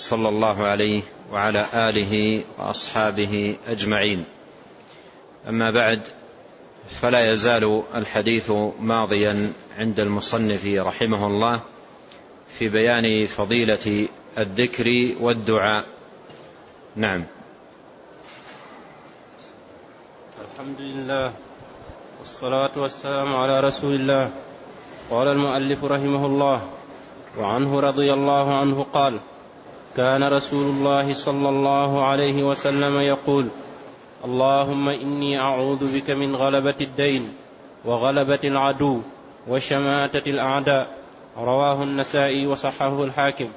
صلى الله عليه وعلى آله وأصحابه أجمعين. أما بعد فلا يزال الحديث ماضيا عند المصنف رحمه الله في بيان فضيلة الذكر والدعاء. نعم. الحمد لله والصلاة والسلام على رسول الله. قال المؤلف رحمه الله وعنه رضي الله عنه قال كان رسول الله صلى الله عليه وسلم يقول اللهم إني أعوذ بك من غلبة الدين وغلبة العدو وشماتة الأعداء. رواه النسائي وصححه الحاكم.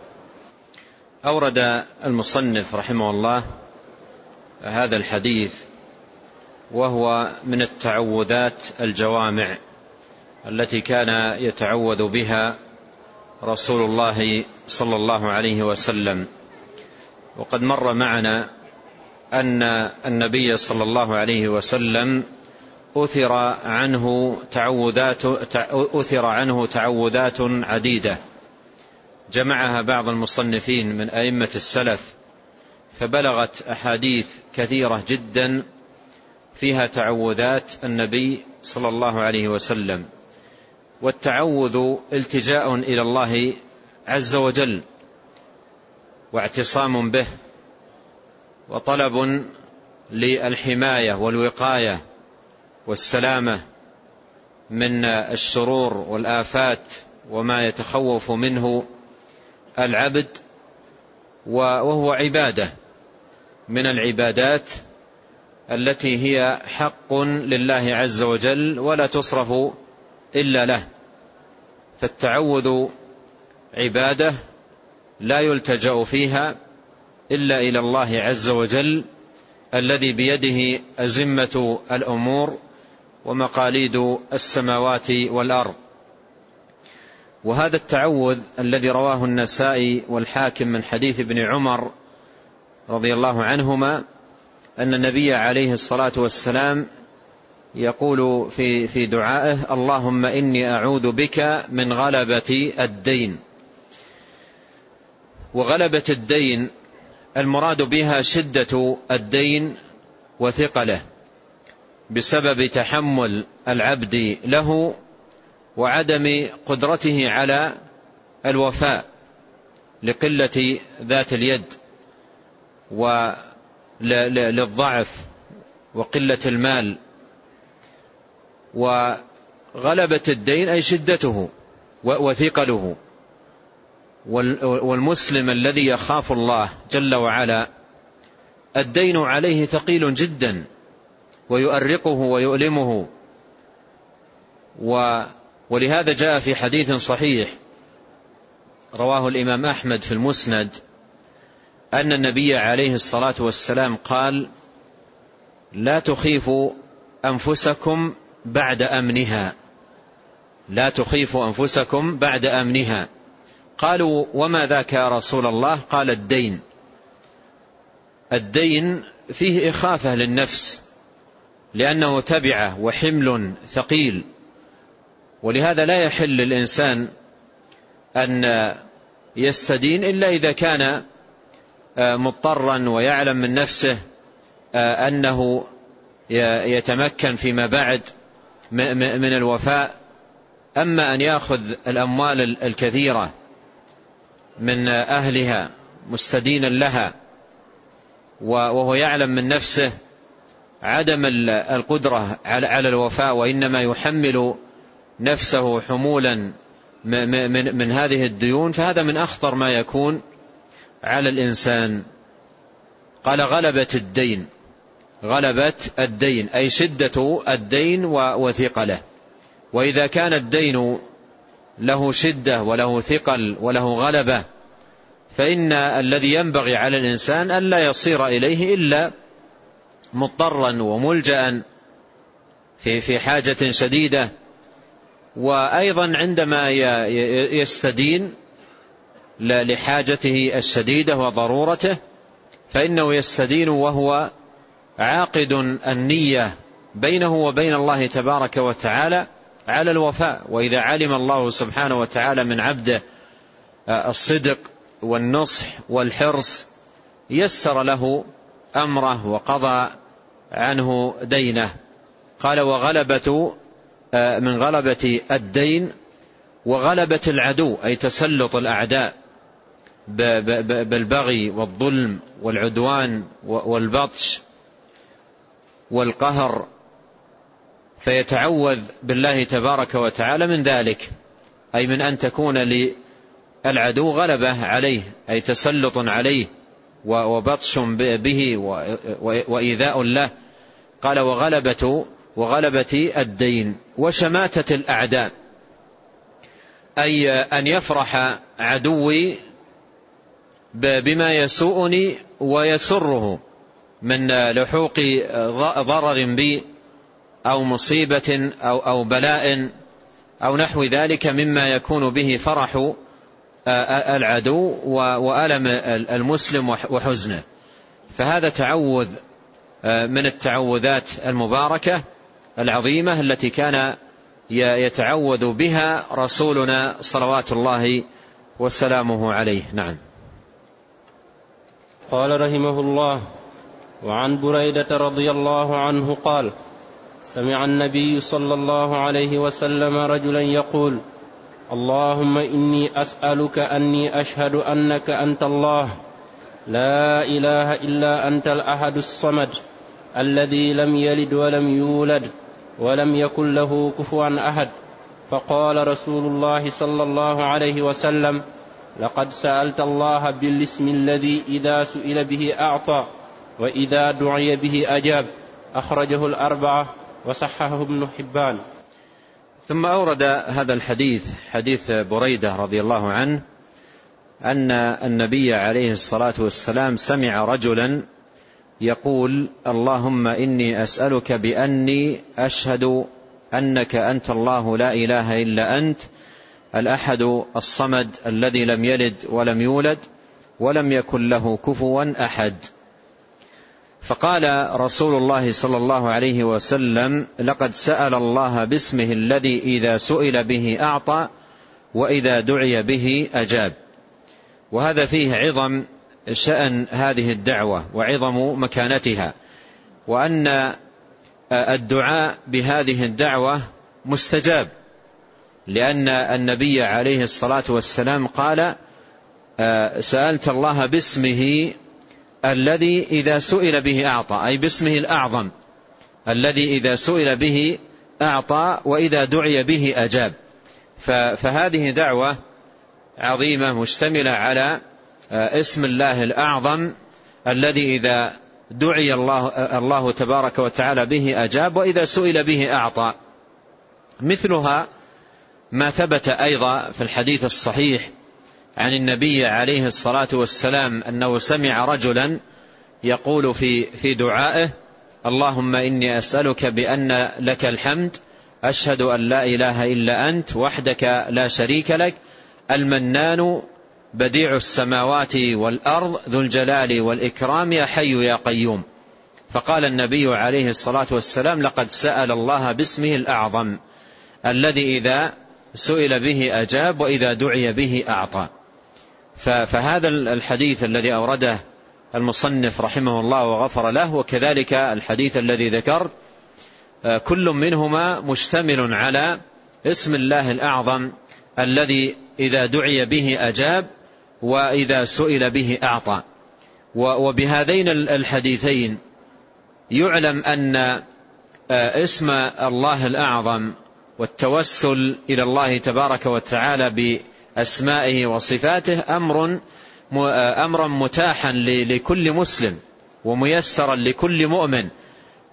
أورد المصنف رحمه الله هذا الحديث وهو من التعوذات الجوامع التي كان يتعوذ بها رسول الله صلى الله عليه وسلم. وقد مر معنا أن النبي صلى الله عليه وسلم أثر عنه تعوذات أثر عنه تعوذات عديدة. جمعها بعض المصنفين من أئمة السلف فبلغت أحاديث كثيرة جدا فيها تعوذات النبي صلى الله عليه وسلم. والتعوذ التجاء إلى الله عز وجل واعتصام به وطلب للحماية والوقاية والسلامة من الشرور والآفات وما يتخوف منه العبد وهو عبادة من العبادات التي هي حق لله عز وجل ولا تصرف إلا له. فالتعوذ عباده لا يلتجأ فيها إلا إلى الله عز وجل الذي بيده أزمة الأمور ومقاليد السماوات والأرض. وهذا التعوذ الذي رواه النسائي والحاكم من حديث ابن عمر رضي الله عنهما أن النبي عليه الصلاة والسلام يقول في في دعائه اللهم إني أعوذ بك من غلبة الدين. وغلبة الدين المراد بها شدة الدين وثقله بسبب تحمل العبد له وعدم قدرته على الوفاء لقلة ذات اليد وللضعف وقلة المال وغلبة الدين أي شدته وثقله. والمسلم الذي يخاف الله جل وعلا الدين عليه ثقيل جدا ويؤرقه ويؤلمه. ولهذا جاء في حديث صحيح رواه الإمام أحمد في المسند أن النبي عليه الصلاة والسلام قال لا تخيفوا أنفسكم بعد أمنها. لا تخيفوا أنفسكم بعد أمنها. قالوا وما ذاك يا رسول الله؟ قال الدين. الدين فيه إخافة للنفس لأنه تبعة وحمل ثقيل. ولهذا لا يحل للإنسان أن يستدين إلا إذا كان مضطرا ويعلم من نفسه أنه يتمكن فيما بعد. من الوفاء. أما أن يأخذ الأموال الكثيرة من أهلها مستدينا لها وهو يعلم من نفسه عدم القدرة على الوفاء وإنما يحمل نفسه حمولا من هذه الديون فهذا من أخطر ما يكون على الإنسان. قال غلبة الدين. غلبة الدين أي شدة الدين وثقله وإذا كان الدين له شدة وله ثقل وله غلبة فإن الذي ينبغي على الإنسان أن لا يصير إليه إلا مضطرا وملجأ في في حاجة شديدة. وأيضا عندما يستدين لحاجته الشديدة وضرورته فإنه يستدين وهو عاقد النية بينه وبين الله تبارك وتعالى على الوفاء وإذا علم الله سبحانه وتعالى من عبده الصدق والنصح والحرص يسر له أمره وقضى عنه دينه. قال وغلبة من غلبة الدين وغلبة العدو أي تسلط الأعداء بالبغي والظلم والعدوان والبطش والقهر فيتعوذ بالله تبارك وتعالى من ذلك. أي من أن تكون للعدو غلبة عليه أي تسلط عليه وبطش به وإيذاء له. قال وغلبة وغلبة الدين وشماتة الأعداء. أي أن يفرح عدوي بما يسوءني ويسره. من لحوق ضرر بي أو مصيبة أو, أو بلاء أو نحو ذلك مما يكون به فرح العدو وألم المسلم وحزنه. فهذا تعوذ من التعوذات المباركة العظيمة التي كان يتعوذ بها رسولنا صلوات الله وسلامه عليه. نعم. قال رحمه الله وعن بريدة رضي الله عنه قال سمع النبي صلى الله عليه وسلم رجلا يقول اللهم إني أسألك أني أشهد أنك أنت الله. لا إله إلا أنت الأحد الصمد الذي لم يلد ولم يولد ولم يكن له كفوا أحد. فقال رسول الله صلى الله عليه وسلم لقد سألت الله بالاسم الذي إذا سئل به أعطى. وإذا دعي به أجاب أخرجه الأربعة وصححه ابن حبان. ثم أورد هذا الحديث حديث بريدة رضي الله عنه أن النبي عليه الصلاة والسلام سمع رجلا يقول اللهم إني أسألك بأني أشهد أنك أنت الله لا إله إلا أنت الأحد الصمد الذي لم يلد ولم يولد ولم يكن له كفوا أحد. فقال رسول الله صلى الله عليه وسلم لقد سأل الله باسمه الذي إذا سئل به أعطى وإذا دعي به أجاب. وهذا فيه عظم شأن هذه الدعوة وعظم مكانتها وأن الدعاء بهذه الدعوة مستجاب لأن النبي عليه الصلاة والسلام قال سألت الله باسمه الذي إذا سئل به أعطى أي باسمه الأعظم. الذي إذا سئل به أعطى وإذا دعي به أجاب. فهذه دعوة عظيمة مشتملة على آه، اسم الله الأعظم الذي إذا دعي الله, الله تبارك وتعالى به أجاب وإذا سئل به أعطى. مثلها ما ثبت أيضا في الحديث الصحيح عن النبي عليه الصلاة والسلام أنه سمع رجلا يقول في في دعائه اللهم إني أسألك بأن لك الحمد أشهد أن لا إله إلا أنت وحدك لا شريك لك المنان بديع السماوات والأرض ذو الجلال والإكرام يا حي يا قيوم. فقال النبي عليه الصلاة والسلام لقد سأل الله باسمه الأعظم الذي إذا سئل به أجاب وإذا دعي به أعطى. فهذا الحديث الذي أورده المصنف رحمه الله وغفر له وكذلك الحديث الذي ذكرت كل منهما مشتمل على اسم الله الأعظم الذي إذا دعي به أجاب وإذا سئل به أعطى. وبهذين الحديثين يعلم أن آه، اسم الله الأعظم والتوسل إلى الله تبارك وتعالى بأسمائه وصفاته أمر آه، أمرا متاحا لكل مسلم وميسرا لكل مؤمن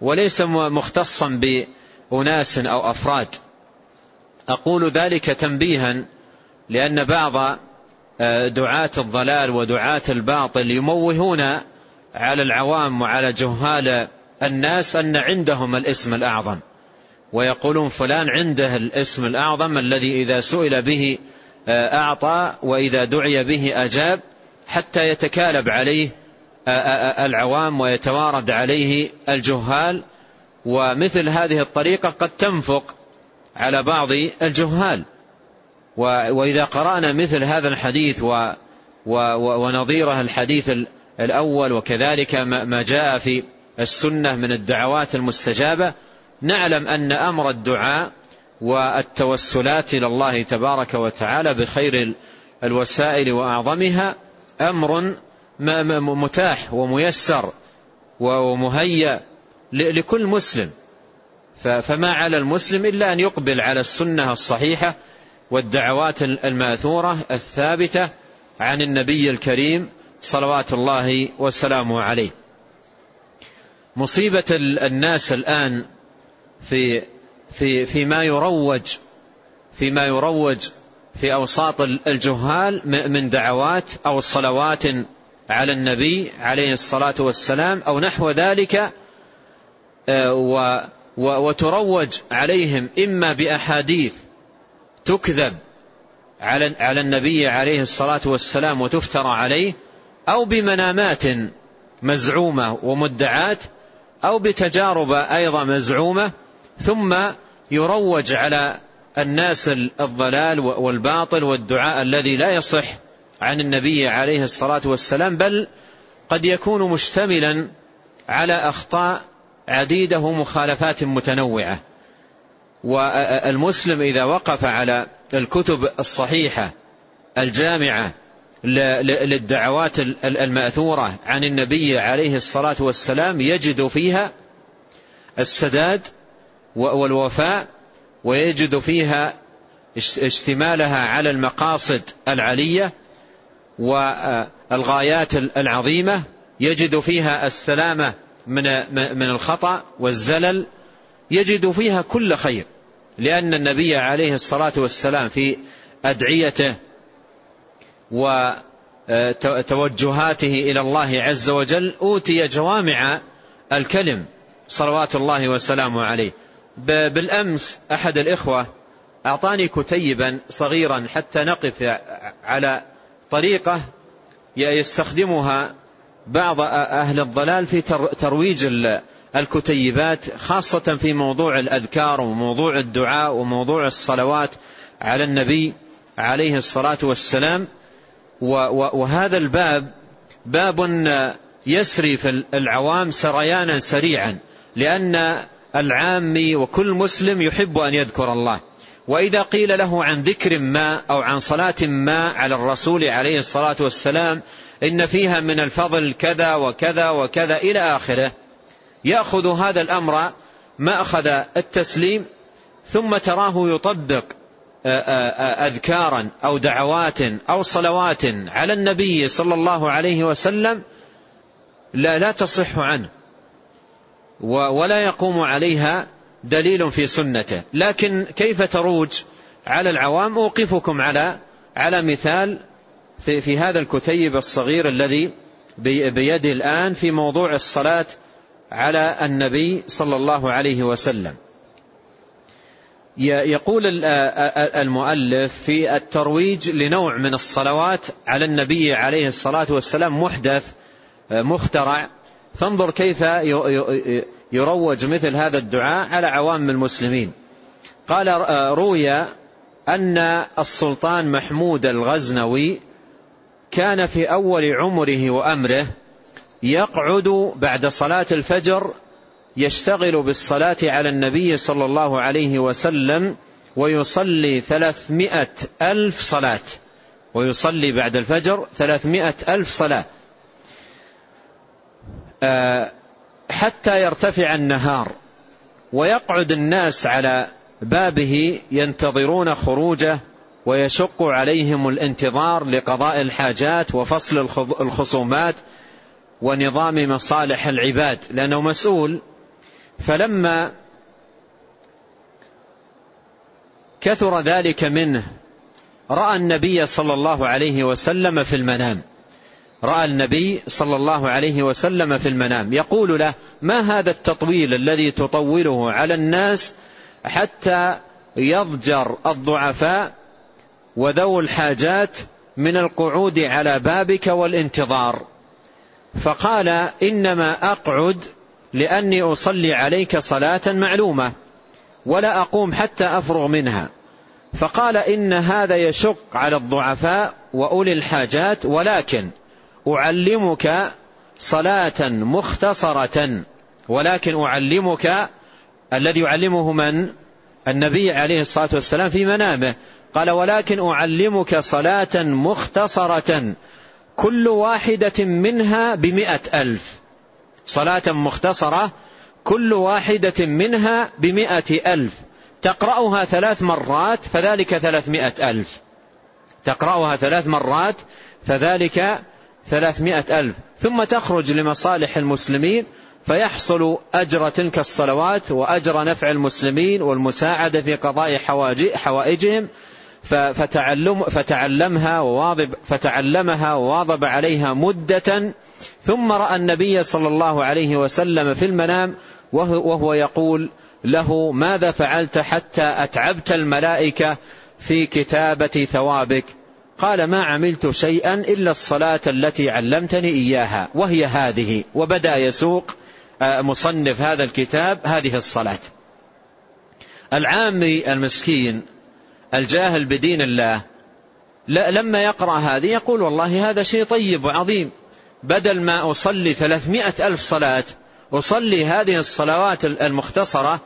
وليس مختصا بأناس أو أفراد. أقول ذلك تنبيها لأن بعض دعاة الضلال ودعاة الباطل يموهون على العوام وعلى جهال الناس أن عندهم الاسم الأعظم. ويقولون فلان عنده الاسم الأعظم الذي إذا سئل به أعطى وإذا دعي به أجاب حتى يتكالب عليه العوام ويتوارد عليه الجهال. ومثل هذه الطريقة قد تنفق على بعض الجهال. وإذا قرأنا مثل هذا الحديث ونظيره الحديث الأول وكذلك ما جاء في السنة من الدعوات المستجابة نعلم أن أمر الدعاء والتوسلات إلى الله تبارك وتعالى بخير الوسائل وأعظمها أمر متاح وميسر ومهيأ لكل مسلم. فما على المسلم إلا أن يقبل على السنة الصحيحة والدعوات الماثورة الثابتة عن النبي الكريم صلوات الله وسلامه عليه. مصيبة الناس الآن في في فيما يروج فيما يروج في أوساط الجهال من دعوات أو صلوات على النبي عليه الصلاة والسلام أو نحو ذلك آه، وتروج عليهم إما بأحاديث تكذب على على النبي عليه الصلاة والسلام وتفترى عليه أو بمنامات مزعومة ومدعات أو بتجارب أيضا مزعومة ثم يروج على الناس الضلال والباطل والدعاء الذي لا يصح عن النبي عليه الصلاة والسلام بل قد يكون مشتملا على أخطاء عديدة ومخالفات متنوعة. والمسلم إذا وقف على الكتب الصحيحة الجامعة للدعوات المأثورة عن النبي عليه الصلاة والسلام يجد فيها السداد والوفاء ويجد فيها اشتمالها على المقاصد العلية والغايات العظيمة. يجد فيها السلامة من من الخطأ والزلل. يجد فيها كل خير لأن النبي عليه الصلاة والسلام في أدعيته وتوجهاته إلى الله عز وجل أوتي جوامع الكلم صلوات الله وسلامه عليه. بالأمس أحد الإخوة أعطاني كتيبا صغيرا حتى نقف على طريقة يستخدمها بعض أهل الضلال في ترويج الكتيبات خاصة في موضوع الأذكار وموضوع الدعاء وموضوع الصلوات على النبي عليه الصلاة والسلام. وهذا الباب باب يسري في العوام سريانا سريعا لأن العامي وكل مسلم يحب أن يذكر الله. وإذا قيل له عن ذكر ما أو عن صلاة ما على الرسول عليه الصلاة والسلام إن فيها من الفضل كذا وكذا وكذا إلى آخره يأخذ هذا الأمر مأخذ التسليم ثم تراه يطبق أذكارا أو دعوات أو صلوات على النبي صلى الله عليه وسلم لا لا تصح عنه. ولا يقوم عليها دليل في سنته. لكن كيف تروج على العوام؟ أوقفكم على على مثال في, في هذا الكتيب الصغير الذي بيدي الآن في موضوع الصلاة على النبي صلى الله عليه وسلم. يقول المؤلف في الترويج لنوع من الصلوات على النبي عليه الصلاة والسلام محدث مخترع فانظر كيف يروج مثل هذا الدعاء على عوام المسلمين. قال روي أن السلطان محمود الغزنوي كان في أول عمره وأمره يقعد بعد صلاة الفجر يشتغل بالصلاة على النبي صلى الله عليه وسلم ويصلي ثلاثمائة ألف صلاة ويصلي بعد الفجر ثلاثمائة ألف صلاة. آه، حتى يرتفع النهار ويقعد الناس على بابه ينتظرون خروجه ويشق عليهم الانتظار لقضاء الحاجات وفصل الخصومات ونظام مصالح العباد لأنه مسؤول. فلما كثر ذلك منه رأى النبي صلى الله عليه وسلم في المنام. رأى النبي صلى الله عليه وسلم في المنام يقول له ما هذا التطويل الذي تطوله على الناس حتى يضجر الضعفاء وذو الحاجات من القعود على بابك والانتظار؟ فقال إنما أقعد لأني أصلي عليك صلاة معلومة ولا أقوم حتى أفرغ منها. فقال إن هذا يشق على الضعفاء وأولي الحاجات ولكن أعلمك صلاة مختصرة ولكن أعلمك الذي يعلمه من؟ النبي عليه الصلاة والسلام في منامه. قال ولكن أعلمك صلاة مختصرة كل واحدة منها بمئة ألف. صلاة مختصرة كل واحدة منها بمئة ألف. تقرأها ثلاث مرات فذلك ثلاثمائة ألف. تقرأها ثلاث مرات فذلك ثلاثمائة ألف. ثم تخرج لمصالح المسلمين فيحصل أجر تلك الصلوات وأجر نفع المسلمين والمساعدة في قضاء حوائجهم. فتعلم فتعلمها وواظب فتعلمها وواظب عليها مدة. ثم رأى النبي صلى الله عليه وسلم في المنام وهو يقول له ماذا فعلت حتى أتعبت الملائكة في كتابة ثوابك؟ قال ما عملت شيئا إلا الصلاة التي علمتني إياها وهي هذه. وبدأ يسوق آه، مصنف هذا الكتاب هذه الصلاة. العامي المسكين الجاهل بدين الله لما يقرأ هذه يقول والله هذا شيء طيب وعظيم. بدل ما أصلي ثلاثمائة ألف صلاة أصلي هذه الصلوات المختصرة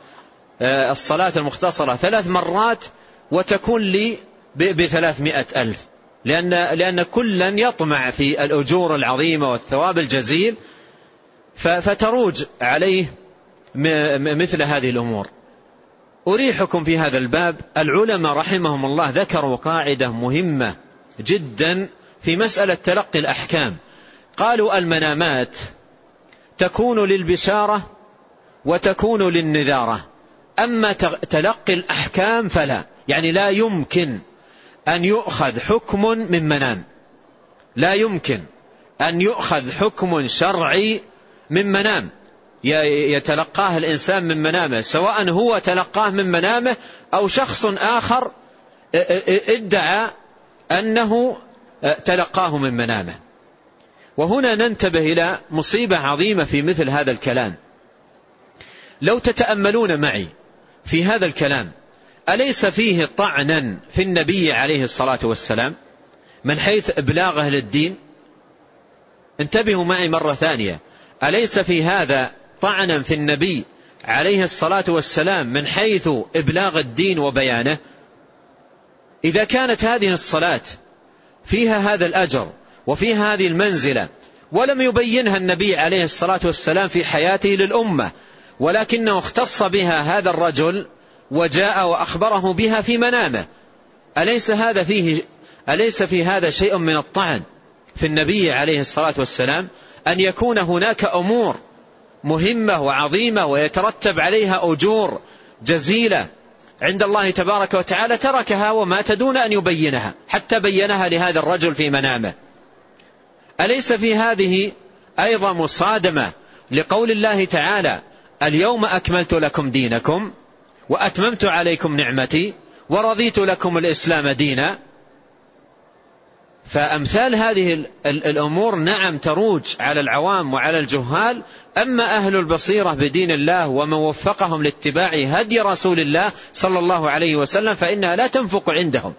آه، الصلاة المختصرة ثلاث مرات وتكون لي بثلاثمائة ألف. لأن, لأن كلا يطمع في الأجور العظيمة والثواب الجزيل فتروج عليه مثل هذه الأمور. أريحكم في هذا الباب. العلماء رحمهم الله ذكروا قاعدة مهمة جدا في مسألة تلقي الأحكام. قالوا المنامات تكون للبشارة وتكون للنذارة أما تلقي الأحكام فلا. يعني لا يمكن أن يؤخذ حكم من منام. لا يمكن أن يؤخذ حكم شرعي من منام. يتلقاه الإنسان من منامه سواء هو تلقاه من منامه أو شخص آخر ادعى أنه تلقاه من منامه. وهنا ننتبه إلى مصيبة عظيمة في مثل هذا الكلام. لو تتأملون معي في هذا الكلام أليس فيه طعنا في النبي عليه الصلاة والسلام من حيث إبلاغه للدين انتبهوا معي مرة ثانية. أليس في هذا طعنا في النبي عليه الصلاة والسلام من حيث إبلاغ الدين وبيانه؟ إذا كانت هذه الصلاة فيها هذا الأجر وفيها هذه المنزلة ولم يبينها النبي عليه الصلاة والسلام في حياته للأمة ولكنه اختص بها هذا الرجل وجاء وأخبره بها في منامه. أليس هذا فيه أليس في هذا شيء من الطعن في النبي عليه الصلاة والسلام أن يكون هناك أمور مهمة وعظيمة ويترتب عليها أجور جزيلة عند الله تبارك وتعالى تركها ومات دون أن يبينها حتى بينها لهذا الرجل في منامه. أليس في هذه أيضا مصادمة لقول الله تعالى اليوم أكملت لكم دينكم وأتممت عليكم نعمتي ورضيت لكم الإسلام دينا. فأمثال هذه الأمور نعم تروج على العوام وعلى الجهال. أما أهل البصيرة بدين الله ومن وفقهم لاتباع هدي رسول الله صلى الله عليه وسلم فإنها لا تنفق عندهم.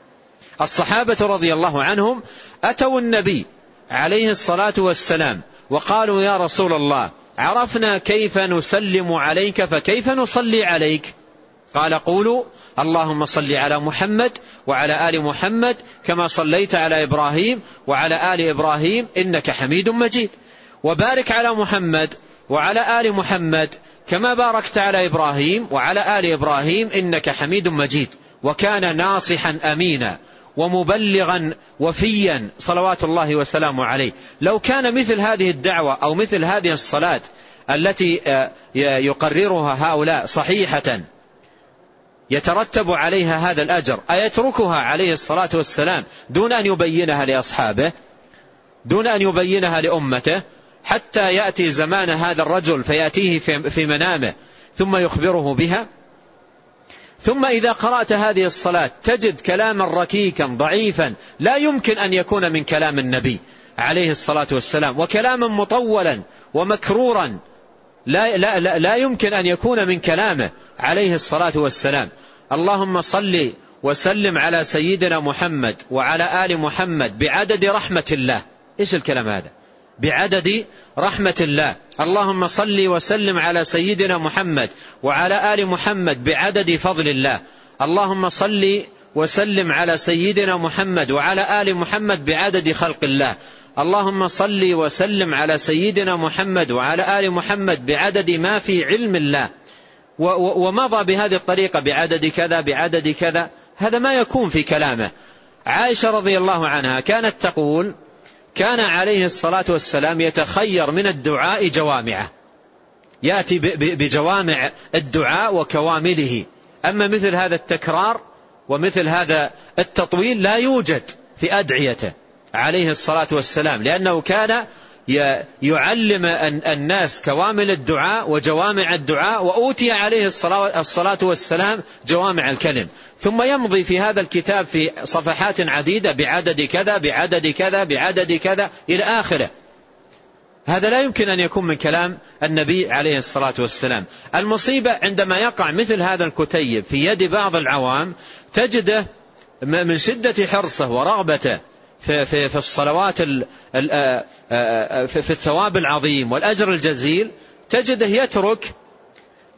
الصحابة رضي الله عنهم أتوا النبي عليه الصلاة والسلام وقالوا يا رسول الله عرفنا كيف نسلم عليك فكيف نصلي عليك؟ قال قولوا اللهم صل على محمد وعلى آل محمد كما صليت على إبراهيم وعلى آل إبراهيم إنك حميد مجيد. وبارك على محمد وعلى آل محمد كما باركت على إبراهيم وعلى آل إبراهيم إنك حميد مجيد. وكان ناصحا أمينا ومبلغا وفيا صلوات الله وسلامه عليه. لو كان مثل هذه الدعوة أو مثل هذه الصلاة التي آه، يقررها هؤلاء صحيحة يترتب عليها هذا الأجر. أيتركها عليه الصلاة والسلام دون أن يبينها لأصحابه دون أن يبينها لأمته حتى يأتي زمان هذا الرجل فيأتيه في منامه ثم يخبره بها. ثم إذا قرأت هذه الصلاة تجد كلاما ركيكا ضعيفا لا يمكن أن يكون من كلام النبي عليه الصلاة والسلام وكلاما مطولا ومكرورا لا, لا, لا, لا يمكن أن يكون من كلامه عليه الصلاة والسلام. اللهم صل وسلم على سيدنا محمد وعلى آل محمد بعدد رحمة الله. إيش الكلام هذا؟ بعدد رحمة الله. اللهم صل وسلم على سيدنا محمد وعلى آل محمد بعدد فضل الله. اللهم صل وسلم على سيدنا محمد وعلى آل محمد بعدد خلق الله. اللهم صل وسلم على سيدنا محمد وعلى آل محمد بعدد ما في علم الله. ومضى بهذه الطريقة بعدد كذا بعدد كذا. هذا ما يكون في كلامه. عائشة رضي الله عنها كانت تقول كان عليه الصلاة والسلام يتخير من الدعاء جوامعه. يأتي بجوامع الدعاء وكوامله. أما مثل هذا التكرار ومثل هذا التطويل لا يوجد في أدعيته. عليه الصلاة والسلام لأنه كان يعلم الناس كوامل الدعاء وجوامع الدعاء وأوتي عليه الصلاة والسلام جوامع الكلم. ثم يمضي في هذا الكتاب في صفحات عديدة بعدد كذا بعدد كذا بعدد كذا إلى آخره. هذا لا يمكن أن يكون من كلام النبي عليه الصلاة والسلام. المصيبة عندما يقع مثل هذا الكتيب في يد بعض العوام تجده من شدة حرصه ورغبته. في, في, في الصلوات في الثواب العظيم والأجر الجزيل تجده يترك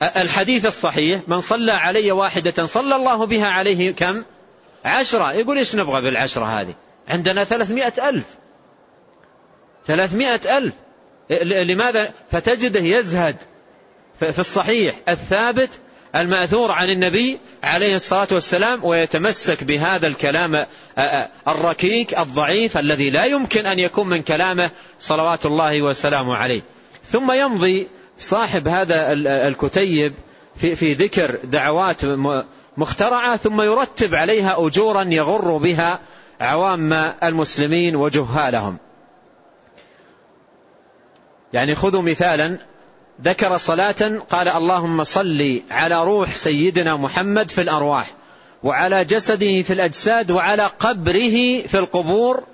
الحديث الصحيح من صلى علي واحدة صلى الله بها عليه كم؟ عشرة. يقول إيش نبغى بالعشرة هذه؟ عندنا ثلاثمائة ألف. ثلاثمائة ألف. لماذا؟ فتجده يزهد. في الصحيح الثابت المأثور عن النبي عليه الصلاة والسلام ويتمسك بهذا الكلام الركيك الضعيف الذي لا يمكن أن يكون من كلامه صلوات الله وسلامه عليه. ثم يمضي صاحب هذا الكتيب في, في ذكر دعوات مخترعة ثم يرتب عليها أجورا يغر بها عوام المسلمين وجهالهم. يعني خذوا مثالا ذكر صلاة قال اللهم صل على روح سيدنا محمد في الأرواح وعلى جسده في الأجساد وعلى قبره في القبور.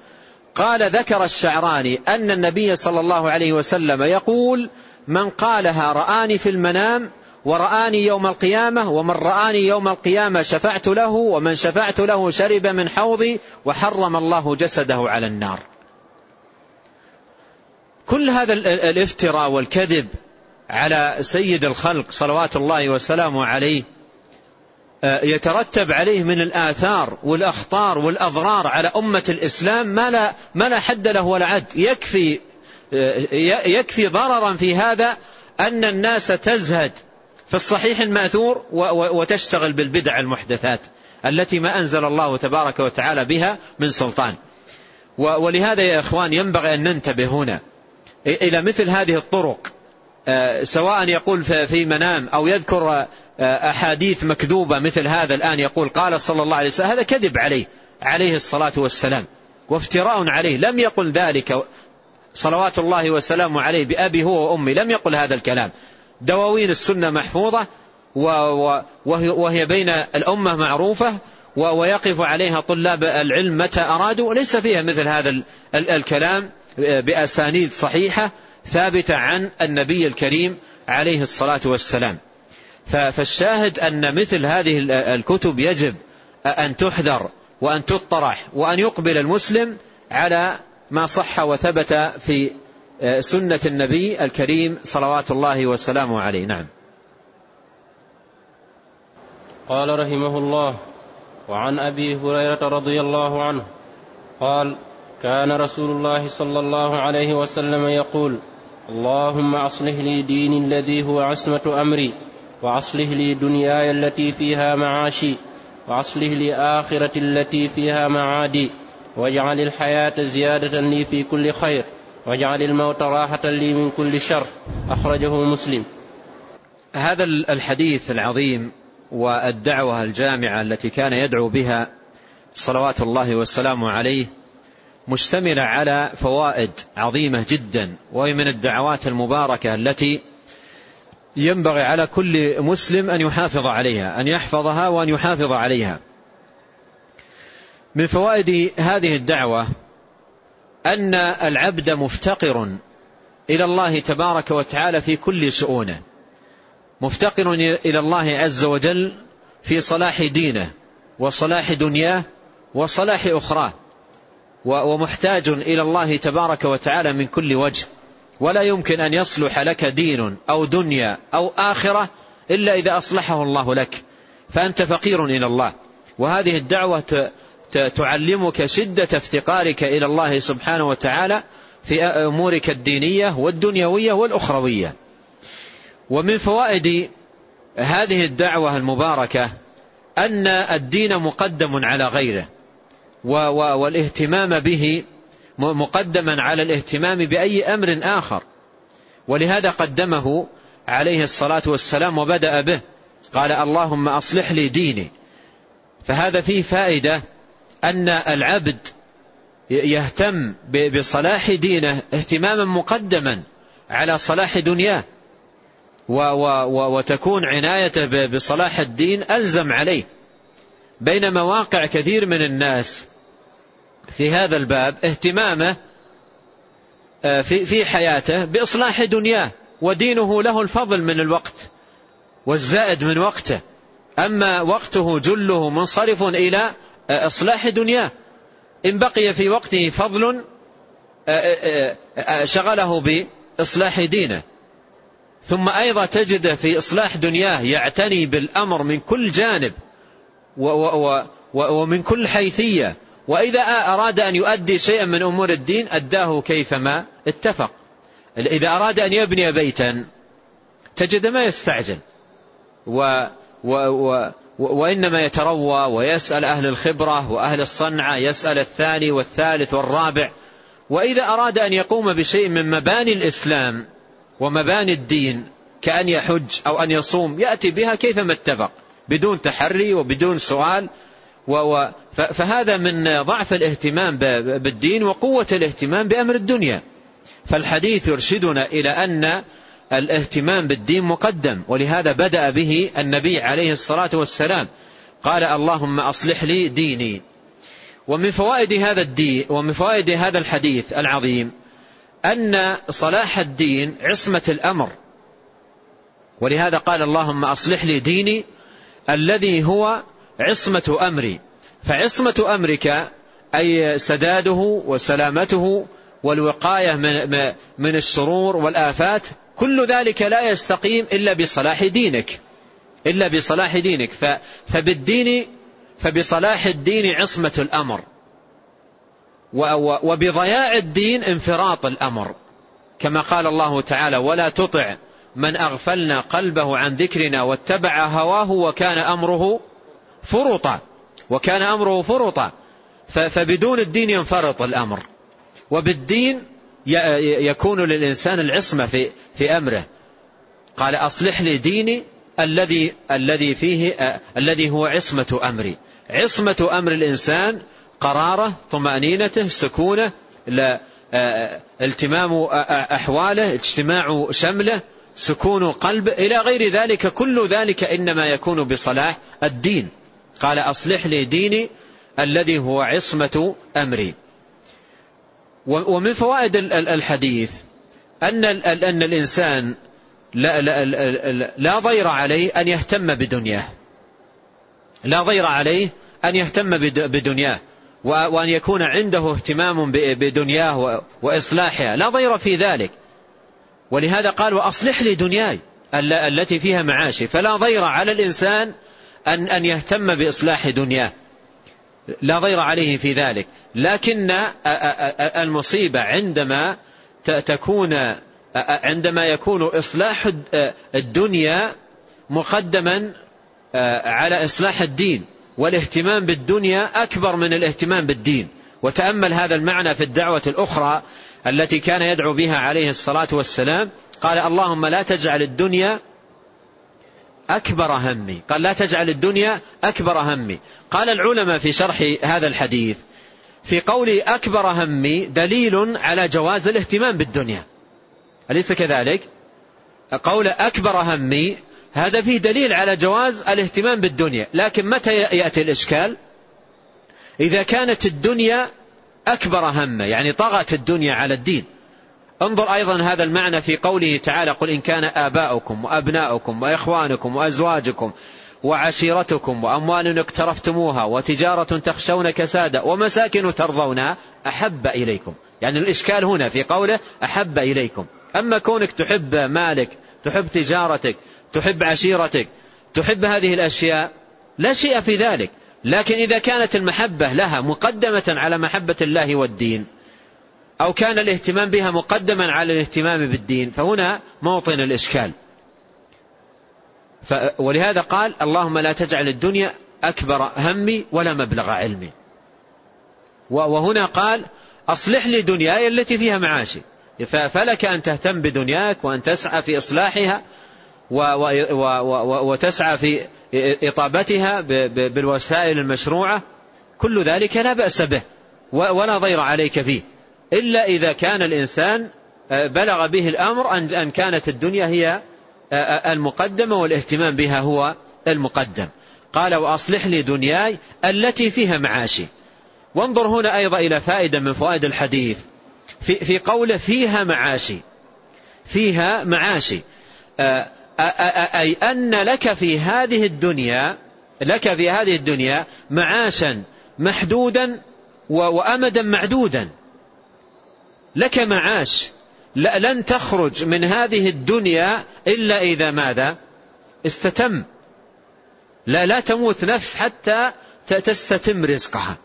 قال ذكر الشعراني أن النبي صلى الله عليه وسلم يقول من قالها رآني في المنام ورآني يوم القيامة ومن رآني يوم القيامة شفعت له ومن شفعت له شرب من حوضي وحرم الله جسده على النار. كل هذا الافتراء والكذب على سيد الخلق صلوات الله وسلامه عليه آه، يترتب عليه من الآثار والأخطار والأضرار على أمة الإسلام ما لا, ما لا حد له ولا عد. يكفي, آه، يكفي ضررا في هذا أن الناس تزهد في الصحيح المأثور وتشتغل بالبدع المحدثات التي ما أنزل الله تبارك وتعالى بها من سلطان. ولهذا يا إخوان ينبغي أن ننتبه هنا إلى مثل هذه الطرق. سواء يقول في منام أو يذكر آه، أحاديث مكذوبة مثل هذا الآن يقول قال صلى الله عليه وسلم هذا كذب عليه عليه الصلاة والسلام وافتراء عليه لم يقل ذلك صلوات الله وسلامه عليه بأبي هو وأمي لم يقل هذا الكلام. دواوين السنة محفوظة وهي بين الأمة معروفة ويقف عليها طلاب العلم متى أرادوا وليس فيها مثل هذا الكلام بأسانيد صحيحة. ثابتة عن النبي الكريم عليه الصلاة والسلام. فالشاهد أن مثل هذه الكتب يجب أن تحذر وأن تطرح وأن يقبل المسلم على ما صح وثبت في سنة النبي الكريم صلوات الله وسلامه عليه. نعم. قال رحمه الله وعن أبي هريرة رضي الله عنه قال كان رسول الله صلى الله عليه وسلم يقول اللهم أصلح لي ديني الذي هو عصمة أمري وأصلح لي دنياي التي فيها معاشي وأصلح لي آخرتي التي فيها معادي واجعل الحياة زيادة لي في كل خير واجعل الموت راحة لي من كل شر أخرجه مسلم. هذا الحديث العظيم والدعوة الجامعة التي كان يدعو بها صلوات الله والسلام عليه مشتملة على فوائد عظيمة جدا وهي من الدعوات المباركة التي ينبغي على كل مسلم أن يحافظ عليها أن يحفظها وأن يحافظ عليها. من فوائد هذه الدعوة أن العبد مفتقر إلى الله تبارك وتعالى في كل شؤونه. مفتقر إلى الله عز وجل في صلاح دينه وصلاح دنياه وصلاح أخراه. ومحتاج إلى الله تبارك وتعالى من كل وجه. ولا يمكن أن يصلح لك دين أو دنيا أو آخرة إلا إذا أصلحه الله لك. فأنت فقير إلى الله. وهذه الدعوة تعلمك شدة افتقارك إلى الله سبحانه وتعالى في أمورك الدينية والدنيوية والأخروية. ومن فوائد هذه الدعوة المباركة أن الدين مقدم على غيره. والاهتمام به مقدما على الاهتمام بأي أمر آخر. ولهذا قدمه عليه الصلاة والسلام وبدأ به. قال اللهم أصلح لي ديني. فهذا فيه فائدة أن العبد يهتم بصلاح دينه اهتماما مقدما على صلاح دنياه. وتكون عنايته بصلاح الدين ألزم عليه. بينما واقع كثير من الناس في هذا الباب اهتمامه آه، في في حياته بإصلاح دنياه ودينه له الفضل من الوقت والزائد من وقته. أما وقته جله منصرف إلى آه، إصلاح دنياه. إن بقي في وقته فضل آه، شغله بإصلاح دينه. ثم أيضا تجد في إصلاح دنياه يعتني بالأمر من كل جانب ومن كل حيثية. وإذا أراد أن يؤدي شيئا من أمور الدين أداه كيفما اتفق. إذا أراد أن يبني بيتا تجد ما يستعجل. و و و وإنما يتروى ويسأل أهل الخبرة وأهل الصنعة يسأل الثاني والثالث والرابع. وإذا أراد أن يقوم بشيء من مباني الإسلام ومباني الدين كأن يحج أو أن يصوم يأتي بها كيفما اتفق بدون تحري وبدون سؤال. فهذا من ضعف الاهتمام بالدين وقوة الاهتمام بأمر الدنيا. فالحديث يرشدنا إلى أن الاهتمام بالدين مقدم ولهذا بدأ به النبي عليه الصلاة والسلام. قال اللهم أصلح لي ديني. ومن فوائد هذا الدين ومن فوائد هذا الحديث العظيم أن صلاح الدين عصمة الأمر. ولهذا قال اللهم أصلح لي ديني الذي هو عصمة أمري. فعصمة أمرك أي سداده وسلامته والوقاية من, من الشرور والآفات كل ذلك لا يستقيم إلا بصلاح دينك. إلا بصلاح دينك. فبالدين فبصلاح الدين عصمة الأمر. وبضياع الدين انفراط الأمر. كما قال الله تعالى ولا تطع من أغفلنا قلبه عن ذكرنا واتبع هواه وكان أمره فرطا وكان أمره فرطا فبدون الدين ينفرط الأمر. وبالدين يكون للإنسان العصمة في, في أمره. قال أصلح لي ديني الذي الذي فيه الذي هو عصمة أمري. عصمة أمر الإنسان قرارة طمأنينته سكونة التمام أحواله اجتماع شمله سكون قلب إلى غير ذلك كل ذلك إنما يكون بصلاح الدين. قال أصلح لي ديني الذي هو عصمة أمري. ومن فوائد الحديث أن أن الإنسان لا, لا, لا ضير عليه أن يهتم بدنياه. لا ضير عليه أن يهتم بدنياه. وأن يكون عنده اهتمام بدنياه وإصلاحها لا ضير في ذلك. ولهذا قال وأصلح لي دنياي التي فيها معاشي. فلا ضير على الإنسان أن, أن يهتم بإصلاح دنياه. لا ضير عليه في ذلك. لكن المصيبة عندما تكون عندما يكون إصلاح الدنيا مقدما على إصلاح الدين. والاهتمام بالدنيا أكبر من الاهتمام بالدين. وتأمل هذا المعنى في الدعوة الأخرى التي كان يدعو بها عليه الصلاة والسلام. قال اللهم لا تجعل الدنيا أكبر همي. قال لا تجعل الدنيا أكبر همي. قال العلماء في شرح هذا الحديث في قول أكبر همي دليل على جواز الاهتمام بالدنيا. أليس كذلك؟ قول أكبر همي هذا فيه دليل على جواز الاهتمام بالدنيا. لكن متى يأتي الإشكال؟ إذا كانت الدنيا أكبر همة يعني طغت الدنيا على الدين. انظر أيضا هذا المعنى في قوله تعالى قل إن كان آباؤكم وأبناؤكم وإخوانكم وأزواجكم وعشيرتكم وأموال اقترفتموها وتجارة تخشون كسادا ومساكن ترضونها أحب إليكم. يعني الإشكال هنا في قوله أحب إليكم. أما كونك تحب مالك تحب تجارتك تحب عشيرتك تحب هذه الأشياء لا شيء في ذلك. لكن إذا كانت المحبة لها مقدمة على محبة الله والدين أو كان الاهتمام بها مقدما على الاهتمام بالدين فهنا موطن الإشكال. ولهذا قال اللهم لا تجعل الدنيا أكبر همي ولا مبلغ علمي. وهنا قال أصلح لي دنياي التي فيها معاشي. فلك أن تهتم بدنياك وأن تسعى في إصلاحها وتسعى في إطابتها بالوسائل المشروعة. كل ذلك لا بأس به ولا ضير عليك فيه. إلا إذا كان الإنسان بلغ به الأمر أن كانت الدنيا هي المقدمة والاهتمام بها هو المقدم. قال وأصلح لي دنياي التي فيها معاشي. وانظر هنا أيضا إلى فائدة من فوائد الحديث. في, في قوله فيها معاشي. فيها معاشي. أي أن لك في هذه الدنيا لك في هذه الدنيا معاشا محدودا وأمدا معدودا. لك معاش. لن تخرج من هذه الدنيا إلا إذا ماذا؟ استتم. لا لا تموت نفس حتى تستتم رزقها.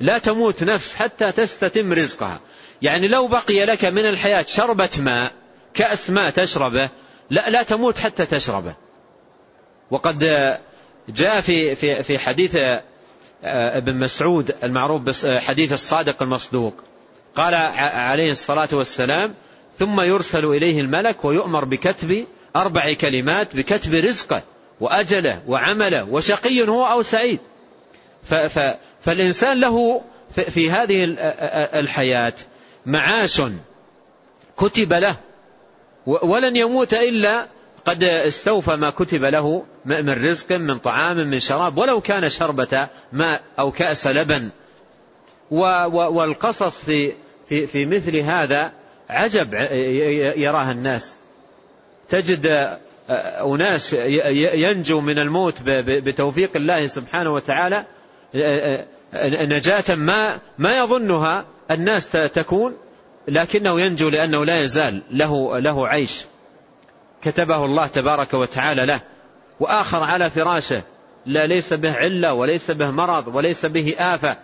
لا تموت نفس حتى تستتم رزقها. يعني لو بقي لك من الحياة شربة ماء كأس ماء تشربه لا لا تموت حتى تشربه. وقد جاء في في في حديث آه، ابن مسعود المعروف بحديث الصادق المصدوق. قال عليه الصلاة والسلام ثم يرسل إليه الملك ويؤمر بكتب أربع كلمات بكتب رزقه وأجله وعمله وشقي هو أو سعيد. فالإنسان له في هذه الحياة معاش كتب له ولن يموت إلا قد استوفى ما كتب له من رزق من طعام من شراب ولو كان شربة ماء أو كأس لبن. والقصص في في في مثل هذا عجب يراها الناس. تجد أناس ينجو من الموت بتوفيق الله سبحانه وتعالى. نجاة ما ما يظنها الناس تكون لكنه ينجو لأنه لا يزال له له عيش. كتبه الله تبارك وتعالى له. وآخر على فراشه لا ليس به علة وليس به مرض وليس به آفة.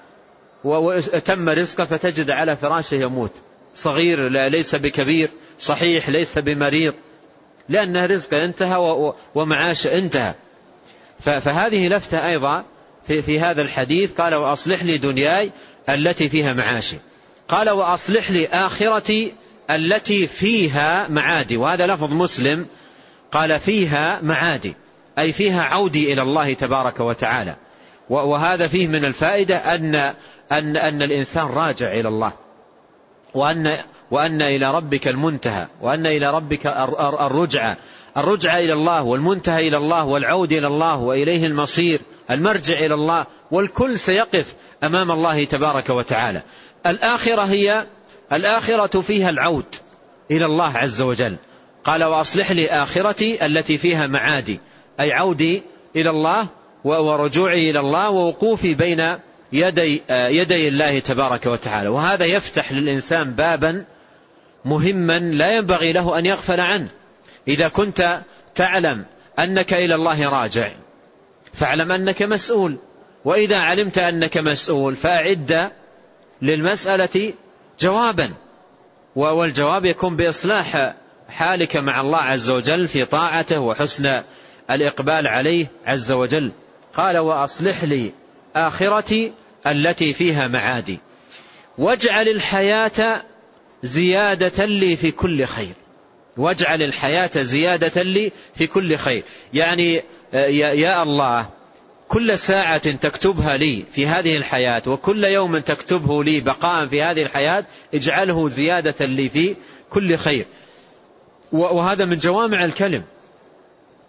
وتم رزقه فتجد على فراشه يموت. صغير ليس بكبير. صحيح ليس بمريض. لأن رزقه انتهى ومعاش انتهى. فهذه لفتة أيضا في, في هذا الحديث. قال وأصلح لي دنياي التي فيها معاشي. قال وأصلح لي آخرتي التي فيها معادي. وهذا لفظ مسلم. قال فيها معادي. أي فيها عودي إلى الله تبارك وتعالى. وهذا فيه من الفائدة أن, أن, أن الإنسان راجع إلى الله. وأن, وأن إلى ربك المنتهى. وأن إلى ربك الرجعة. الرجعة إلى الله والمنتهى إلى الله والعود إلى الله وإليه المصير. المرجع إلى الله والكل سيقف أمام الله تبارك وتعالى. الآخرة هي الآخرة فيها العود إلى الله عز وجل. قال وأصلح لي آخرتي التي فيها معادي. أي عودي إلى الله ورجوعي إلى الله ووقوفي بين يدي, يدي الله تبارك وتعالى. وهذا يفتح للإنسان بابا مهما لا ينبغي له أن يغفل عنه. إذا كنت تعلم أنك إلى الله راجع فاعلم أنك مسؤول. وإذا علمت أنك مسؤول فأعد للمسألة جوابا. والجواب يكون بإصلاح حالك مع الله عز وجل في طاعته وحسن الإقبال عليه عز وجل. قال وأصلح لي آخرتي التي فيها معادي. واجعل الحياة زيادة لي في كل خير. واجعل الحياة زيادة لي في كل خير. يعني يا الله كل ساعة تكتبها لي في هذه الحياة وكل يوم تكتبه لي بقاء في هذه الحياة اجعله زيادة لي في كل خير. وهذا من جوامع الكلم.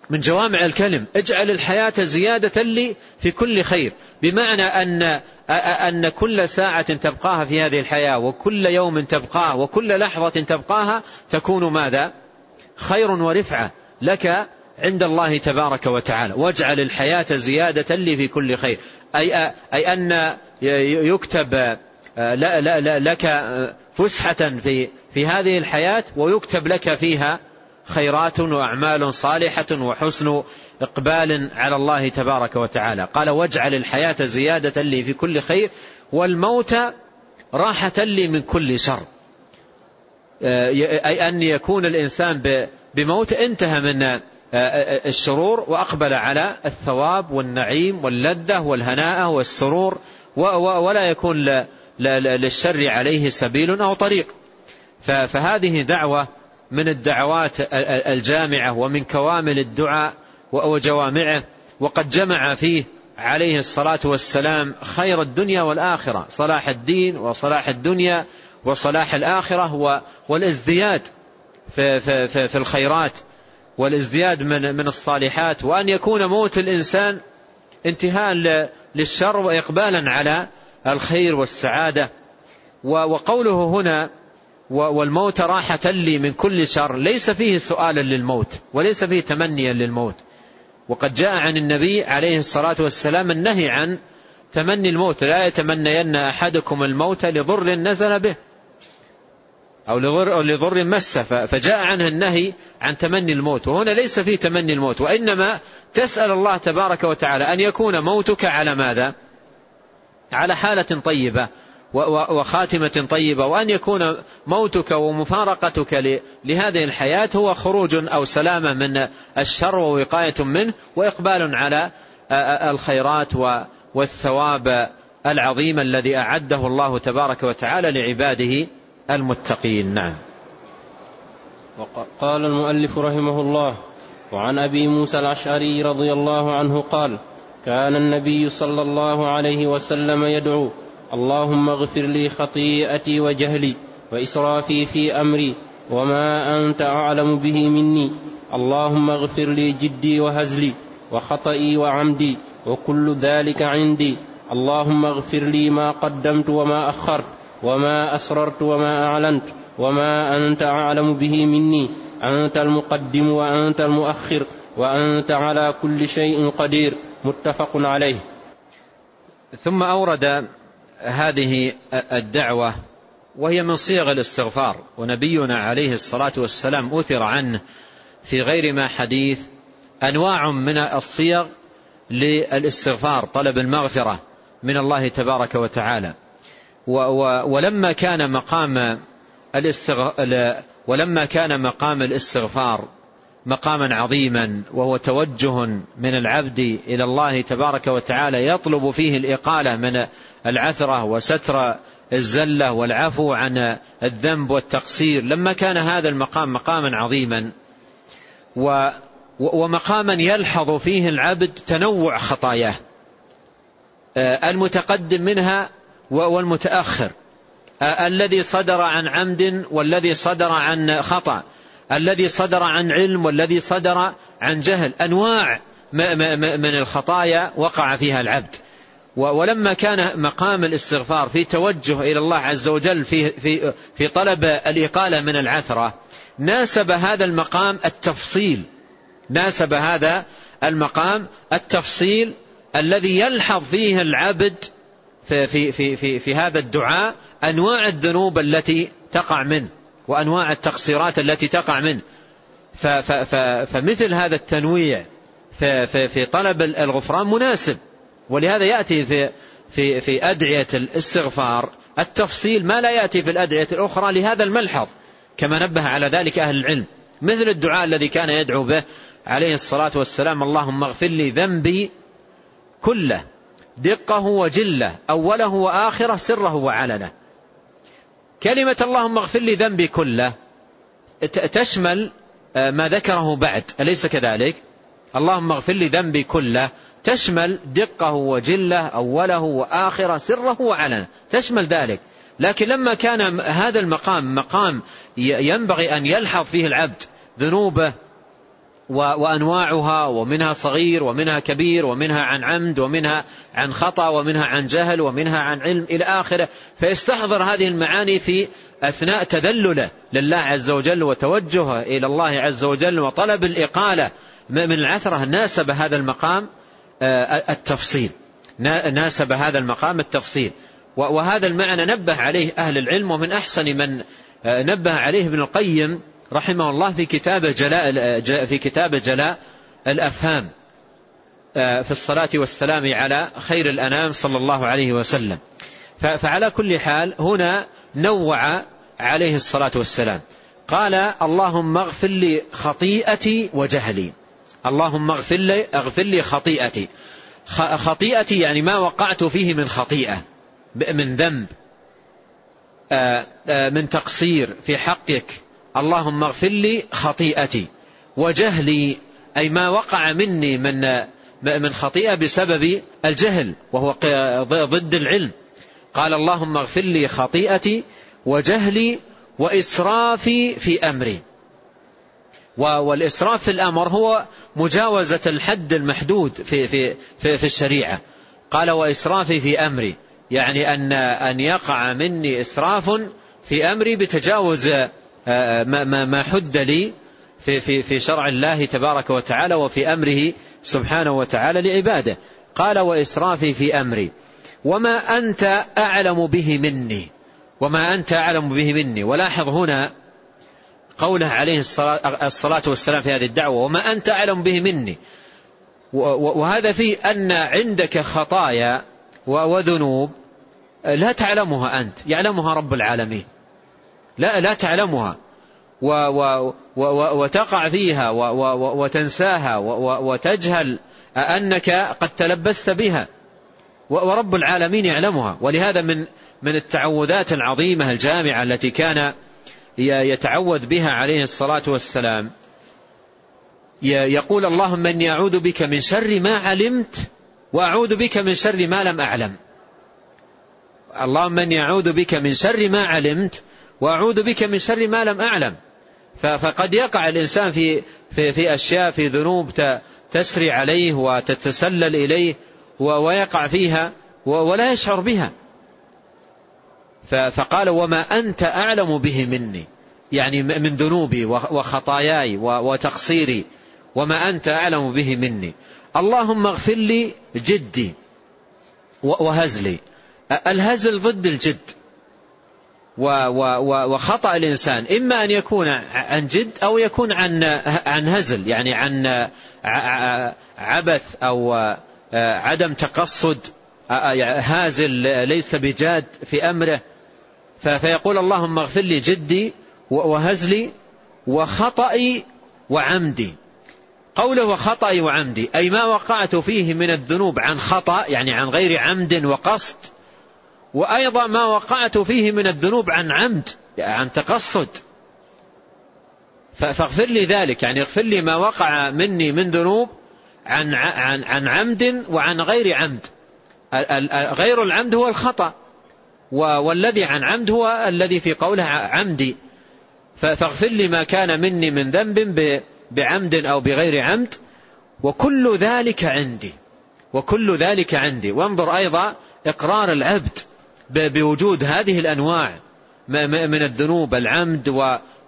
من جوامع الكلم. اجعل الحياة زيادة لي في كل خير. بمعنى أن أن كل ساعة تبقاها في هذه الحياة وكل يوم تبقاه وكل لحظة تبقاها تكون ماذا؟ خير ورفعة لك عند الله تبارك وتعالى. واجعل الحياة زيادة لي في كل خير. أي, أي أن يكتب لك فسحة في, في هذه الحياة ويكتب لك فيها خيرات وأعمال صالحة وحسن إقبال على الله تبارك وتعالى. قال واجعل الحياة زيادة لي في كل خير والموت راحة لي من كل شر. أي أن يكون الإنسان بموت انتهى من الشرور وأقبل على الثواب والنعيم واللذة والهناء والسرور ولا يكون للشر عليه سبيل أو طريق. فهذه دعوة من الدعوات الجامعة ومن كوامل الدعاء وجوامعه وقد جمع فيه عليه الصلاة والسلام خير الدنيا والآخرة صلاح الدين وصلاح الدنيا وصلاح الآخرة والازدياد في, في, في, الخيرات والازدياد من, من الصالحات وأن يكون موت الإنسان انتهاء للشر وإقبالا على الخير والسعادة. وقوله هنا والموت راحة لي من كل شر. ليس فيه سؤالا للموت وليس فيه تمنيا للموت. وقد جاء عن النبي عليه الصلاة والسلام النهي عن تمني الموت. لا يتمنين أحدكم الموت لضر نزل به أو لضر, أو لضر مسه فجاء عنه النهي عن تمني الموت. وهنا ليس فيه تمني الموت وإنما تسأل الله تبارك وتعالى أن يكون موتك على ماذا؟ على حالة طيبة. وخاتمة طيبة وأن يكون موتك ومفارقتك لهذه الحياة هو خروج أو سلامة من الشر ووقاية منه وإقبال على الخيرات والثواب العظيم الذي أعده الله تبارك وتعالى لعباده المتقين. نعم. وقال المؤلف رحمه الله وعن أبي موسى الأشعري رضي الله عنه قال كان النبي صلى الله عليه وسلم يدعو اللهم اغفر لي خطيئتي وجهلي وإسرافي في أمري وما أنت أعلم به مني. اللهم اغفر لي جدي وهزلي وخطئي وعمدي وكل ذلك عندي. اللهم اغفر لي ما قدمت وما أخرت وما أسررت وما أعلنت وما أنت أعلم به مني. أنت المقدم وأنت المؤخر وأنت على كل شيء قدير. متفق عليه. ثم أورد هذه الدعوة وهي من صيغ الاستغفار ونبينا عليه الصلاة والسلام أثر عنه في غير ما حديث أنواع من الصيغ للاستغفار طلب المغفرة من الله تبارك وتعالى. ولما كان مقام ولما كان مقام الاستغفار مقاما عظيما وهو توجه من العبد إلى الله تبارك وتعالى يطلب فيه الإقالة من العثرة وستر الزلة والعفو عن الذنب والتقصير. لما كان هذا المقام مقاما عظيما ومقاما يلحظ فيه العبد تنوع خطاياه آه، المتقدم منها والمتأخر آه، الذي صدر عن عمد والذي صدر عن خطأ الذي صدر عن علم والذي صدر عن جهل. أنواع من الخطايا وقع فيها العبد. ولما كان مقام الاستغفار في توجه إلى الله عز وجل في, في, في طلب الإقالة من العثرة ناسب هذا المقام التفصيل. ناسب هذا المقام التفصيل الذي يلحظ فيه العبد في, في, في, في, في هذا الدعاء أنواع الذنوب التي تقع منه وأنواع التقصيرات التي تقع منه. فمثل هذا التنويع في, في, في طلب الغفران مناسب. ولهذا يأتي في, في, في أدعية الاستغفار. التفصيل ما لا يأتي في الأدعية الأخرى لهذا الملحظ كما نبه على ذلك أهل العلم. مثل الدعاء الذي كان يدعو به عليه الصلاة والسلام اللهم اغفر لي ذنبي كله دقه وجله أوله وآخره سره وعلنه. كلمة اللهم اغفر لي ذنبي كله تشمل ما ذكره بعد أليس كذلك؟ اللهم اغفر لي ذنبي كله تشمل دقه وجله أوله وآخره سره وعلنه. تشمل ذلك. لكن لما كان هذا المقام مقام ينبغي أن يلحظ فيه العبد ذنوبه وأنواعها ومنها صغير ومنها كبير ومنها عن عمد ومنها عن خطأ ومنها عن جهل ومنها عن علم إلى آخره. فيستحضر هذه المعاني في أثناء تذلله لله عز وجل وتوجهه إلى الله عز وجل وطلب الإقالة. من العثرة ناسب هذا المقام التفصيل. ناسب هذا المقام التفصيل. وهذا المعنى نبه عليه أهل العلم ومن أحسن من آه، نبه عليه ابن القيم رحمه الله في كتاب جلاء في كتاب جلاء الأفهام آه، في الصلاة والسلام على خير الأنام صلى الله عليه وسلم. فعلى كل حال هنا نوع عليه الصلاة والسلام. قال اللهم اغفر لي خطيئتي وجهلي. اللهم اغفر لي, اغفر لي خطيئتي. خطيئتي يعني ما وقعت فيه من خطيئة من ذنب. آه، آه، من تقصير في حقك. اللهم اغفر لي خطيئتي. وجهلي أي ما وقع مني من من خطيئة بسبب الجهل وهو ضد العلم. قال اللهم اغفر لي خطيئتي وجهلي وإسرافي في أمري. والإسراف في الأمر هو مجاوزة الحد المحدود في, في, في, في الشريعة. قال وإسرافي في أمري. يعني أن, أن يقع مني إسراف في أمري بتجاوز آه، ما, ما حد لي في, في, في شرع الله تبارك وتعالى وفي أمره سبحانه وتعالى لعباده. قال وإسرافي في أمري. وما أنت أعلم به مني. وما أنت أعلم به مني. ولاحظ هنا قوله عليه الصلاة والسلام في هذه الدعوة وما أنت أعلم به مني. وهذا فيه أن عندك خطايا وذنوب لا تعلمها أنت يعلمها رب العالمين. لا لا تعلمها. و و و وتقع فيها وتنساها وتجهل أنك قد تلبست بها. ورب العالمين يعلمها. ولهذا من من التعوذات العظيمة الجامعة التي كان يتعوذ بها عليه الصلاة والسلام. يقول اللهم إني أعوذ بك من شر ما علمت وأعوذ بك من شر ما لم أعلم. اللهم إني أعوذ بك من شر ما علمت وأعوذ بك من شر ما لم أعلم. فقد يقع الإنسان في في في أشياء في ذنوب تسري عليه وتتسلل إليه ويقع فيها ولا يشعر بها. فقال وما أنت أعلم به مني. يعني من ذنوبي وخطاياي وتقصيري. وما أنت أعلم به مني. اللهم اغفر لي جدي وهزلي. الهزل ضد الجد. وخطأ الإنسان. إما أن يكون عن جد أو يكون عن عن هزل. يعني عن عبث أو عدم تقصد. هازل ليس بجاد في أمره. فيقول اللهم اغفر لي جدي وهزلي وخطئي وعمدي. قوله وخطئي وعمدي أي ما وقعت فيه من الذنوب عن خطأ يعني عن غير عمد وقصد وأيضا ما وقعت فيه من الذنوب عن عمد يعني عن تقصد. فاغفر لي ذلك يعني اغفر لي ما وقع مني من ذنوب عن عن عن عمد وعن غير عمد. غير العمد هو الخطأ. والذي عن عمد هو الذي في قوله عمدي. فاغفر لي ما كان مني من ذنب بعمد أو بغير عمد وكل ذلك عندي. وكل ذلك عندي. وانظر أيضا إقرار العبد بوجود هذه الأنواع من الذنوب العمد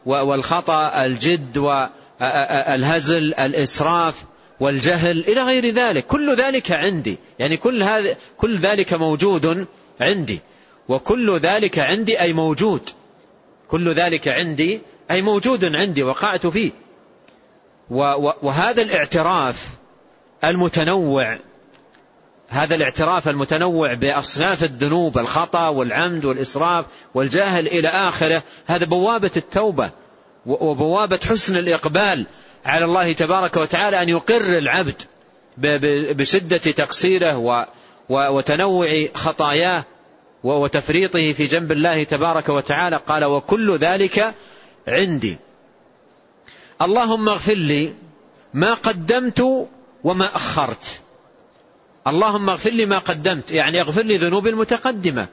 والخطأ الجد والهزل الإسراف والجهل إلى غير ذلك. كل ذلك عندي. يعني كل, هذا كل ذلك موجود عندي. وكل ذلك عندي أي موجود. كل ذلك عندي أي موجود عندي وقعت فيه. وهذا الاعتراف المتنوع هذا الاعتراف المتنوع بأصناف الذنوب الخطأ والعمد والإسراف والجاهل إلى آخره هذا بوابة التوبة وبوابة حسن الإقبال على الله تبارك وتعالى أن يقر العبد بشدة تقصيره وتنوع خطاياه. وتفريطه في جنب الله تبارك وتعالى قال وكل ذلك عندي. اللهم اغفر لي ما قدمت وما أخرت. اللهم اغفر لي ما قدمت يعني اغفر لي ذنوبي المتقدمة.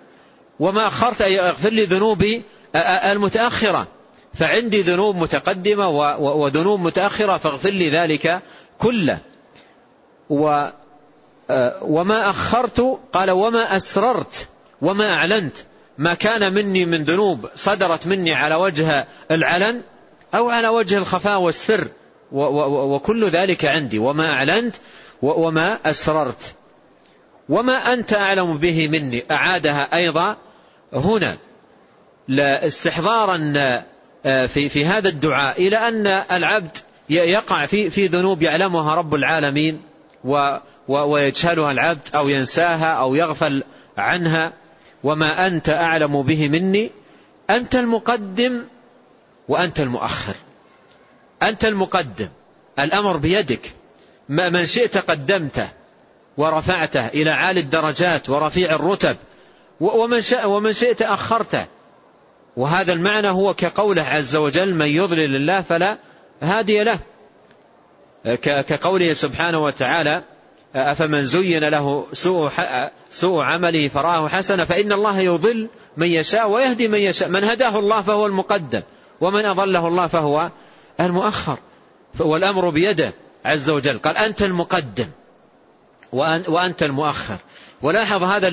وما أخرت أي اغفر لي ذنوبي المتأخرة. فعندي ذنوب متقدمة وذنوب متأخرة فاغفر لي ذلك كله. و وما أخرت قال وما أسررت. وما أعلنت ما كان مني من ذنوب صدرت مني على وجه العلن أو على وجه الخفاء والسر وكل ذلك عندي. وما أعلنت وما أسررت. وما أنت أعلم به مني. أعادها أيضا هنا. استحضارا آه، في في هذا الدعاء إلى أن العبد يقع في في ذنوب يعلمها رب العالمين ويجهلها العبد أو ينساها أو يغفل عنها. وما أنت أعلم به مني أنت المقدم وأنت المؤخر. أنت المقدم الأمر بيدك. من شئت قدمته ورفعته إلى عالي الدرجات ورفيع الرتب. ومن, ومن شئت أخرته. وهذا المعنى هو كقوله عز وجل من يضلل الله فلا هادي له. كقوله سبحانه وتعالى أفمن زين له سوء, سوء عمله فرآه حسنا فإن الله يضل من يشاء ويهدي من يشاء. من هداه الله فهو المقدم ومن أضله الله فهو المؤخر. والأمر بيده عز وجل. قال أنت المقدم وأنت المؤخر. ولاحظ هذا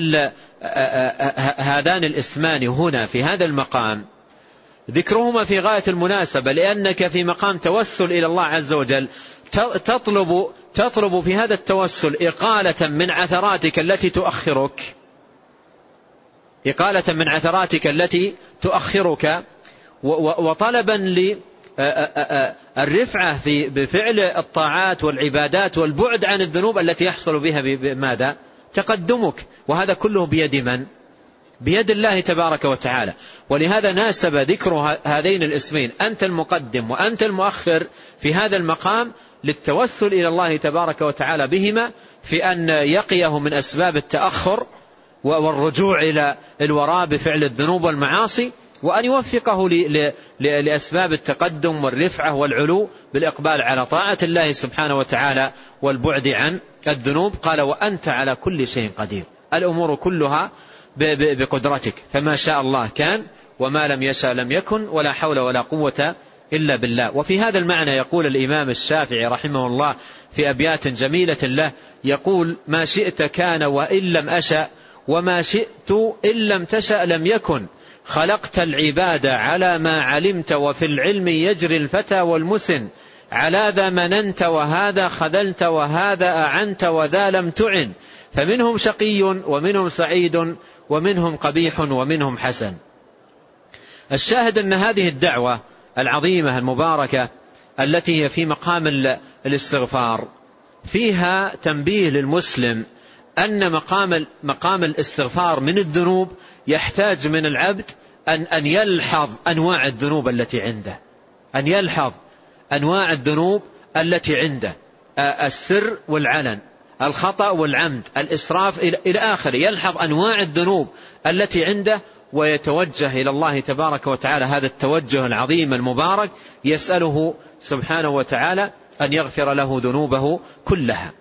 هذان الاسمان هنا في هذا المقام. ذكرهما في غاية المناسبة لأنك في مقام توسل إلى الله عز وجل تطلب تطلب في هذا التوسل إقالة من عثراتك التي تؤخرك. إقالة من عثراتك التي تؤخرك. وطلبا للرفعة بفعل الطاعات والعبادات والبعد عن الذنوب التي يحصل بها بماذا تقدمك. وهذا كله بيد من؟ بيد الله تبارك وتعالى. ولهذا ناسب ذكر هذين الاسمين. أنت المقدم وأنت المؤخر في هذا المقام للتوسل إلى الله تبارك وتعالى بهما في أن يقيه من أسباب التأخر والرجوع إلى الوراء بفعل الذنوب والمعاصي وأن يوفقه لأسباب التقدم والرفعة والعلو بالإقبال على طاعة الله سبحانه وتعالى والبعد عن الذنوب. قال وأنت على كل شيء قدير. الأمور كلها بقدرتك. فما شاء الله كان وما لم يشاء لم يكن ولا حول ولا قوة إلا بالله. وفي هذا المعنى يقول الإمام الشافعي رحمه الله في أبيات جميلة له يقول ما شئت كان وإن لم أشأ وما شئت إن لم تشأ لم يكن. خلقت العباد على ما علمت وفي العلم يجري الفتى والمسن. على ذا مننت وهذا خذلت وهذا أعنت وذا لم تعن. فمنهم شقي ومنهم سعيد ومنهم قبيح ومنهم حسن. الشاهد أن هذه الدعوة العظيمة المباركة التي هي في مقام الاستغفار. فيها تنبيه للمسلم أن مقام مقام الاستغفار من الذنوب يحتاج من العبد أن أن يلحظ أنواع الذنوب التي عنده. أن يلحظ أنواع الذنوب التي عنده. السر والعلن الخطأ والعمد الإسراف إلى آخره. يلحظ أنواع الذنوب التي عنده ويتوجه إلى الله تبارك وتعالى. هذا التوجه العظيم المبارك يسأله سبحانه وتعالى أن يغفر له ذنوبه كلها.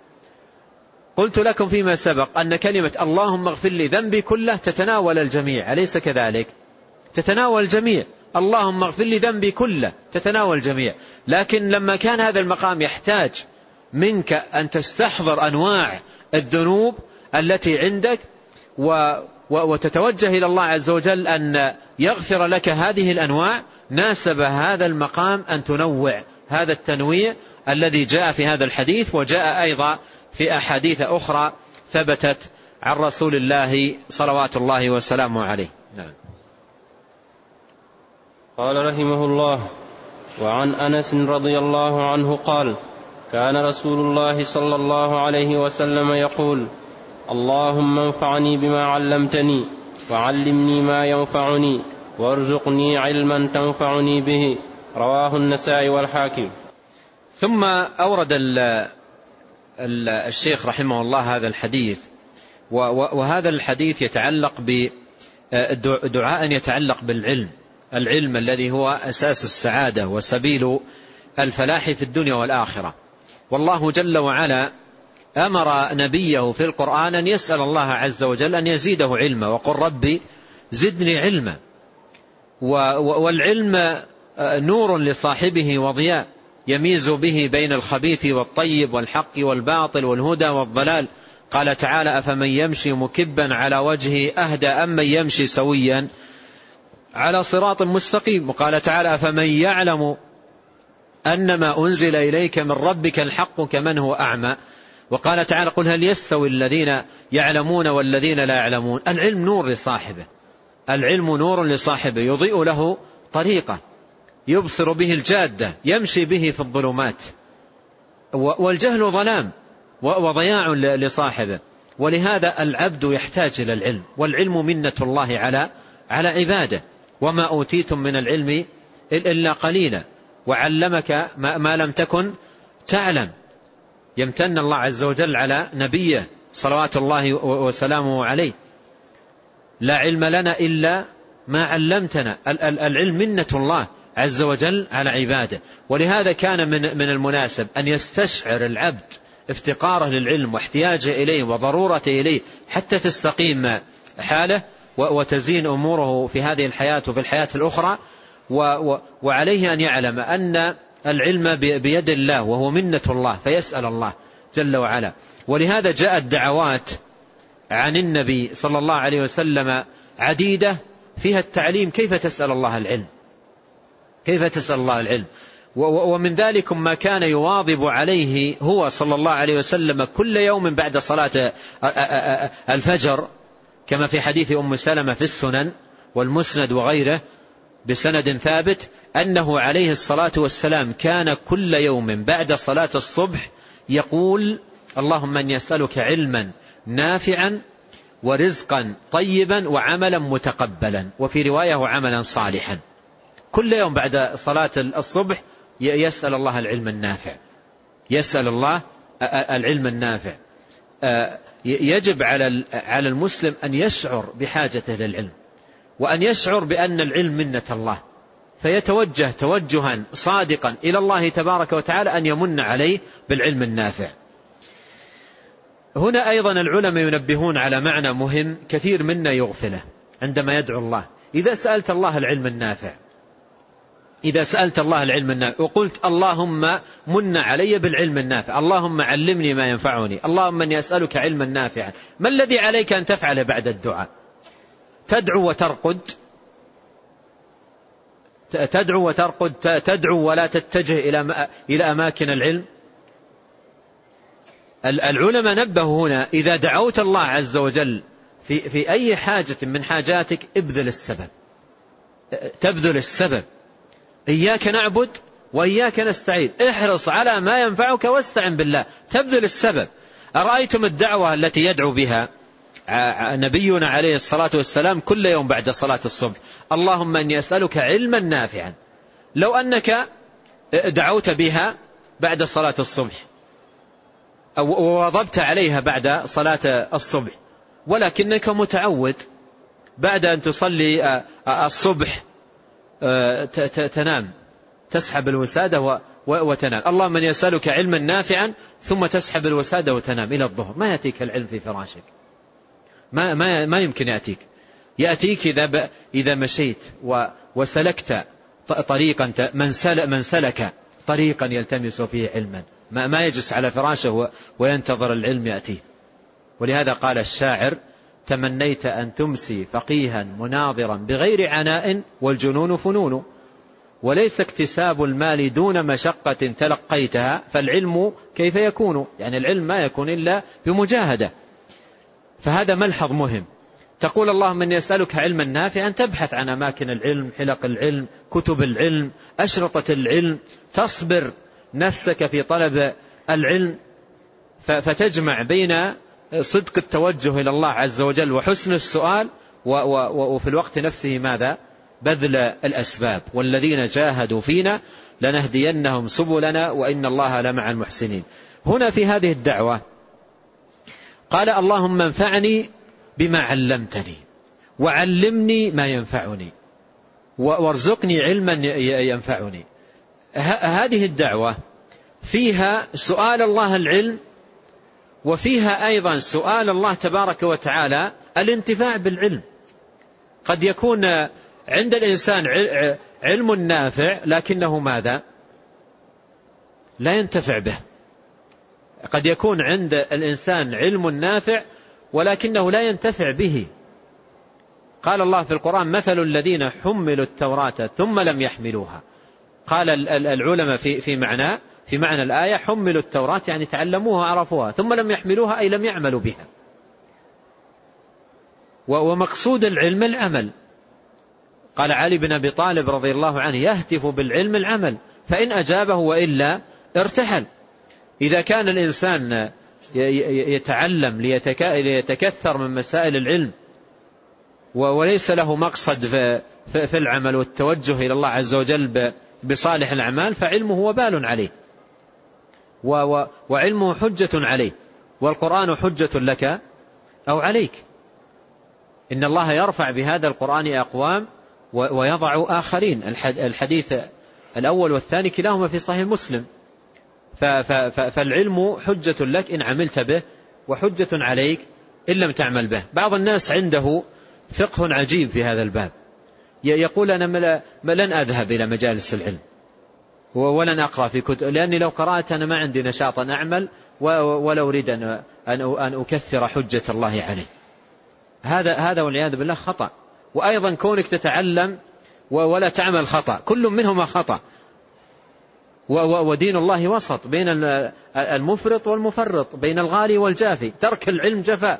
قلت لكم فيما سبق أن كلمة اللهم اغفر لي ذنبي كله تتناول الجميع. أليس كذلك؟ تتناول الجميع. اللهم اغفر لي ذنبي كله تتناول الجميع. لكن لما كان هذا المقام يحتاج منك أن تستحضر أنواع الذنوب التي عندك و وتتوجه إلى الله عز وجل أن يغفر لك هذه الأنواع ناسب هذا المقام أن تنوع هذا التنويع الذي جاء في هذا الحديث وجاء أيضا في أحاديث أخرى ثبتت عن رسول الله صلوات الله وسلامه عليه. نعم. قال رحمه الله وعن أنس رضي الله عنه قال كان رسول الله صلى الله عليه وسلم يقول اللهم انفعني بما علمتني وعلمني ما ينفعني وارزقني علما تنفعني به رواه النسائي والحاكم. ثم أورد الشيخ رحمه الله هذا الحديث وهذا الحديث يتعلق بدعاء يتعلق بالعلم العلم الذي هو أساس السعادة وسبيل الفلاح في الدنيا والآخرة. والله جل وعلا أمر نبيه في القرآن أن يسأل الله عز وجل أن يزيده علما وقل ربي زدني علما. والعلم نور لصاحبه وضياء يميز به بين الخبيث والطيب والحق والباطل والهدى والضلال. قال تعالى أفمن يمشي مكبا على وجهه أهدى أم من يمشي سويا على صراط مستقيم. وقال تعالى أفمن يعلم أن ما أنزل إليك من ربك الحق كمن هو أعمى. وقال تعالى قل هل يستوي الذين يعلمون والذين لا يعلمون؟ العلم نور لصاحبه. العلم نور لصاحبه. يضيء له طريقة. يبصر به الجادة. يمشي به في الظلمات. والجهل ظلام. وضياع لصاحبه. ولهذا العبد يحتاج إلى العلم. والعلم منة الله على على عباده. وما أوتيتم من العلم إلا قليلا. وعلمك ما لم تكن تعلم. يمتن الله عز وجل على نبيه صلوات الله وسلامه عليه. لا علم لنا إلا ما علمتنا. العلم منة الله عز وجل على عباده. ولهذا كان من من المناسب أن يستشعر العبد افتقاره للعلم واحتياجه إليه وضرورته إليه حتى تستقيم حاله وتزين أموره في هذه الحياة وفي الحياة الأخرى. وعليه أن يعلم أن العلم بيد الله وهو منة الله فيسأل الله جل وعلا. ولهذا جاءت دعوات عن النبي صلى الله عليه وسلم عديدة فيها التعليم كيف تسأل الله العلم. كيف تسأل الله العلم. ومن ذلك ما كان يواظب عليه هو صلى الله عليه وسلم كل يوم بعد صلاة الفجر كما في حديث أم سلمة في السنن والمسند وغيره بسند ثابت أنه عليه الصلاة والسلام كان كل يوم بعد صلاة الصبح يقول اللهم من يسألك علما نافعا ورزقا طيبا وعملا متقبلا وفي رواية وعملا صالحا. كل يوم بعد صلاة الصبح يسأل الله العلم النافع. يسأل الله العلم النافع. يجب على المسلم أن يشعر بحاجته للعلم وأن يشعر بأن العلم منة الله. فيتوجه توجها صادقا إلى الله تبارك وتعالى أن يمن عليه بالعلم النافع. هنا أيضا العلماء ينبهون على معنى مهم كثير منا يغفله عندما يدعو الله. إذا سألت الله العلم النافع إذا سألت الله العلم النافع وقلت اللهم من علي بالعلم النافع اللهم علمني ما ينفعني اللهم أني أسألك علما نافعا ما الذي عليك أن تفعل بعد الدعاء؟ تدعو وترقد. تدعو وترقد تدعو ولا تتجه إلى إلى أماكن العلم. العلماء نبهوا هنا إذا دعوت الله عز وجل في في أي حاجة من حاجاتك ابذل السبب. تبذل السبب. إياك نعبد وإياك نستعين. احرص على ما ينفعك واستعن بالله. تبذل السبب. أرأيتم الدعوة التي يدعو بها؟ نبينا عليه الصلاة والسلام كل يوم بعد صلاة الصبح. اللهم أني أسألك علما نافعا. لو أنك دعوت بها بعد صلاة الصبح. أو وواظبت عليها بعد صلاة الصبح. ولكنك متعود بعد أن تصلي الصبح تنام. تسحب الوسادة وتنام. اللهم من يسألك علما نافعا ثم تسحب الوسادة وتنام إلى الظهر. ما يأتيك العلم في فراشك؟ ما, ما, ما يمكن يأتيك. يأتيك إذا, إذا مشيت وسلكت طريقا من, سل من سلك طريقا يلتمس فيه علما. ما, ما يجلس على فراشه وينتظر العلم يأتيه ولهذا قال الشاعر تمنيت أن تمسي فقيها مناظرا بغير عناء والجنون فنون. وليس اكتساب المال دون مشقة تلقيتها فالعلم كيف يكون؟ يعني العلم ما يكون إلا بمجاهدة. فهذا ملحظ مهم. تقول اللهم من يسألك علما نافعا تبحث عن أماكن العلم حلق العلم كتب العلم أشرطة العلم تصبر نفسك في طلب العلم. فتجمع بين صدق التوجه إلى الله عز وجل وحسن السؤال وفي الوقت نفسه ماذا؟ بذل الأسباب. والذين جاهدوا فينا لنهدينهم سبلنا وإن الله لمع المحسنين. هنا في هذه الدعوة قال اللهم انفعني بما علمتني وعلمني ما ينفعني وارزقني علما ينفعني. هذه الدعوة فيها سؤال الله العلم وفيها أيضا سؤال الله تبارك وتعالى الانتفاع بالعلم. قد يكون عند الإنسان علم نافع لكنه ماذا؟ لا ينتفع به. قد يكون عند الإنسان علم نافع ولكنه لا ينتفع به. قال الله في القرآن مثل الذين حملوا التوراة ثم لم يحملوها. قال العلماء في في معنى في معنى الآية حملوا التوراة يعني تعلموها عرفوها. ثم لم يحملوها أي لم يعملوا بها. ومقصود العلم العمل. قال علي بن أبي طالب رضي الله عنه يهتف بالعلم العمل فإن أجابه وإلا ارتحل. إذا كان الإنسان يتعلم ليتكثر من مسائل العلم وليس له مقصد في العمل والتوجه إلى الله عز وجل بصالح الأعمال فعلمه وبال عليه. وعلمه حجة عليه. والقرآن حجة لك أو عليك. إن الله يرفع بهذا القرآن أقوام ويضع آخرين. الحديث الأول والثاني كلاهما في صحيح مسلم. فالعلم حجة لك إن عملت به وحجة عليك إن لم تعمل به. بعض الناس عنده فقه عجيب في هذا الباب. يقول أنا لن أذهب إلى مجالس العلم. ولن أقرأ في كتب لأني لو قرأت أنا ما عندي نشاط أن أعمل ولا أريد أن أن أكثر حجة الله عليه هذا هذا والعياذ بالله خطأ. وأيضا كونك تتعلم ولا تعمل خطأ. كل منهما خطأ. ودين الله وسط بين المفرط والمفرط بين الغالي والجافي. ترك العلم جفاء.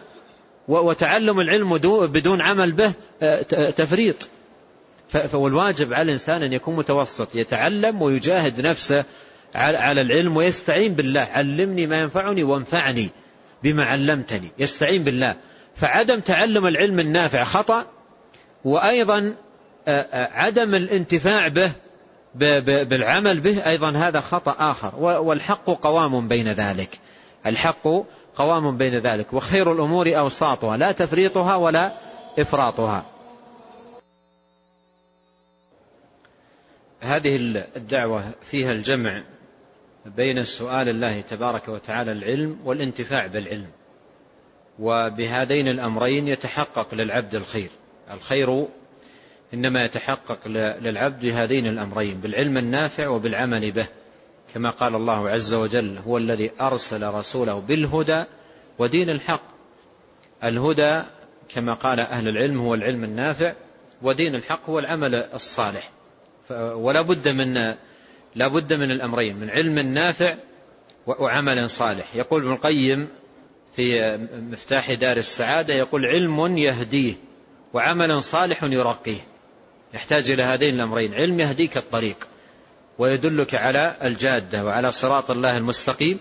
وتعلم العلم بدون عمل به تفريط. فالواجب على الإنسان أن يكون متوسط يتعلم ويجاهد نفسه على العلم ويستعين بالله. علمني ما ينفعني وانفعني بما علمتني. يستعين بالله. فعدم تعلم العلم النافع خطأ وأيضا عدم الانتفاع به بالعمل به أيضا هذا خطأ آخر. والحق قوام بين ذلك. الحق قوام بين ذلك. وخير الأمور أوساطها لا تفريطها ولا إفراطها. هذه الدعوة فيها الجمع بين سؤال الله تبارك وتعالى العلم والانتفاع بالعلم. وبهذين الأمرين يتحقق للعبد الخير. الخير إنما يتحقق للعبد بهذين الأمرين بالعلم النافع وبالعمل به كما قال الله عز وجل هو الذي أرسل رسوله بالهدى ودين الحق. الهدى كما قال أهل العلم هو العلم النافع ودين الحق هو العمل الصالح. ولا بد من لا بد من الأمرين من علم نافع وعمل صالح. يقول ابن القيم في مفتاح دار السعادة يقول علم يهديه وعمل صالح يرقيه. يحتاج إلى هذين الأمرين. علم يهديك الطريق ويدلك على الجادة وعلى صراط الله المستقيم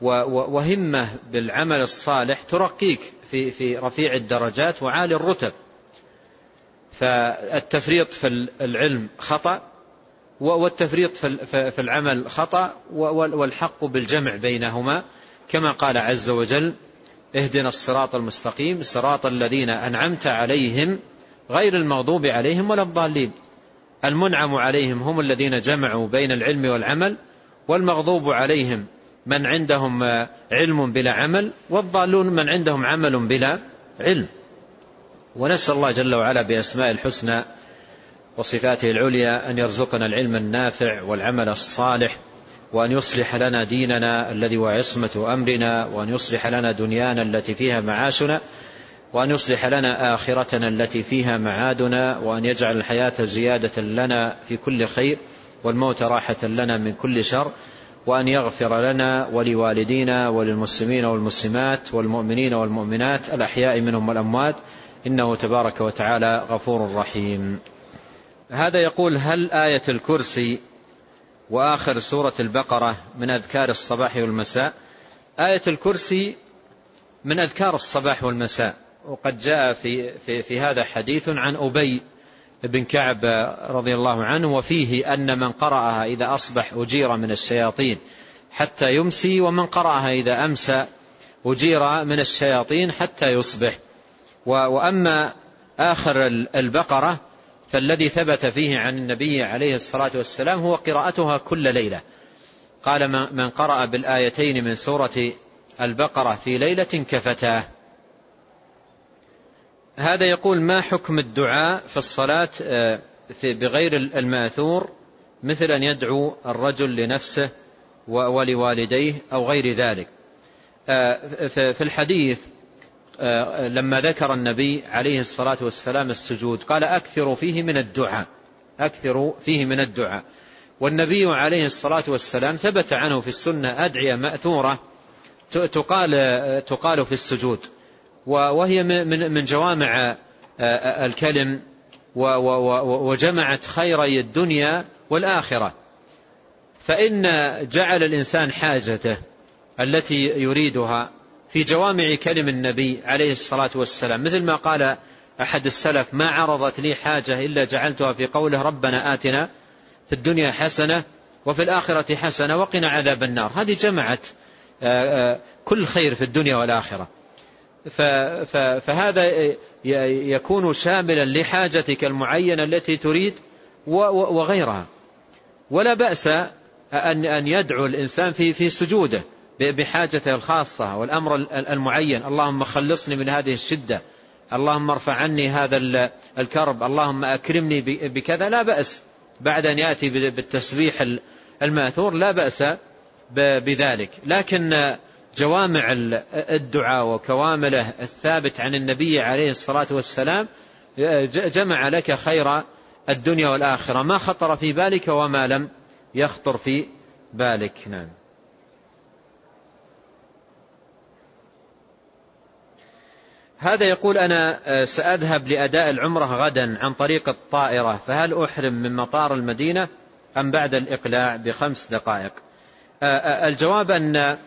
وهمة بالعمل الصالح ترقيك في في رفيع الدرجات وعالي الرتب. فالتفريط في العلم خطأ والتفريط في العمل خطأ والحق بالجمع بينهما. كما قال عز وجل اهدنا الصراط المستقيم صراط الذين أنعمت عليهم غير المغضوب عليهم ولا الضالين. المنعم عليهم هم الذين جمعوا بين العلم والعمل والمغضوب عليهم من عندهم علم بلا عمل والضالون من عندهم عمل بلا علم. ونسأل الله جل وعلا بأسماء الحسنى وصفاته العليا أن يرزقنا العلم النافع والعمل الصالح وأن يصلح لنا ديننا الذي هو عصمة أمرنا وأن يصلح لنا دنيانا التي فيها معاشنا وأن يصلح لنا آخرتنا التي فيها معادنا وأن يجعل الحياة زيادة لنا في كل خير والموت راحة لنا من كل شر وأن يغفر لنا ولوالدينا وللمسلمين والمسلمات والمؤمنين والمؤمنات الأحياء منهم والأموات. إنه تبارك وتعالى غفور رحيم. هذا يقول هل آية الكرسي وآخر سورة البقرة من أذكار الصباح والمساء؟ آية الكرسي من أذكار الصباح والمساء. وقد جاء في, في, في هذا حديث عن أبي بن كعب رضي الله عنه وفيه أن من قرأها إذا أصبح أجير من الشياطين حتى يمسي ومن قرأها إذا أمسى أجير من الشياطين حتى يصبح. وأما آخر البقرة فالذي ثبت فيه عن النبي عليه الصلاة والسلام هو قراءتها كل ليلة. قال من قرأ بالآيتين من سورة البقرة في ليلة كفتاه. هذا يقول ما حكم الدعاء في الصلاة آه، بغير الماثور مثل أن يدعو الرجل لنفسه ولوالديه أو غير ذلك. آه، في الحديث آه، لما ذكر النبي عليه الصلاة والسلام السجود قال أكثروا فيه من الدعاء أكثروا فيه من الدعاء. والنبي عليه الصلاة والسلام ثبت عنه في السنة أدعية مأثورة تقال, تقال في السجود. وهي من جوامع آه، الكلم وجمعت خيري الدنيا والآخرة. فإن جعل الإنسان حاجته التي يريدها في جوامع كلم النبي عليه الصلاة والسلام. مثل ما قال أحد السلف ما عرضت لي حاجة إلا جعلتها في قوله ربنا آتنا في الدنيا حسنة وفي الآخرة حسنة وقنا عذاب النار. هذه جمعت آه، آه، كل خير في الدنيا والآخرة. فهذا يكون شاملا لحاجتك المعينة التي تريد وغيرها. ولا بأس أن يدعو الإنسان في في سجوده بحاجته الخاصة والأمر المعين. اللهم خلصني من هذه الشدة. اللهم ارفع عني هذا الكرب. اللهم أكرمني بكذا. لا بأس. بعد أن يأتي بالتسبيح المأثور لا بأس بذلك. لكن جوامع الدعاء وكوامله الثابت عن النبي عليه الصلاة والسلام جمع لك خير الدنيا والآخرة. ما خطر في بالك وما لم يخطر في بالك. نعم. هذا يقول أنا سأذهب لأداء العمرة غدا عن طريق الطائرة فهل أحرم من مطار المدينة أم بعد الإقلاع بخمس دقائق؟ الجواب أن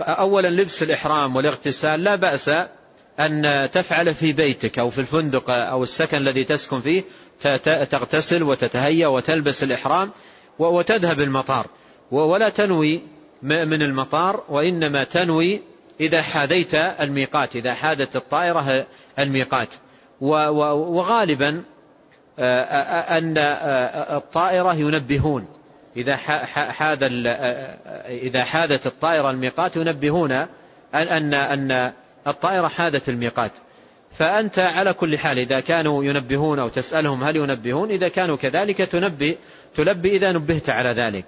أولا لبس الإحرام والاغتسال لا بأس أن تفعل في بيتك أو في الفندق أو السكن الذي تسكن فيه تغتسل وتتهيأ وتلبس الإحرام وتذهب المطار. ولا تنوي من المطار وإنما تنوي إذا حاذيت الميقات إذا حادت الطائرة الميقات. وغالبا أن الطائرة ينبهون. إذا حاذ إذا حاذت الطائرة الميقات ينبهون أن أن الطائرة حاذت الميقات. فأنت على كل حال إذا كانوا ينبهون أو تسألهم هل ينبهون إذا كانوا كذلك تنبي تلبي إذا نبهت على ذلك.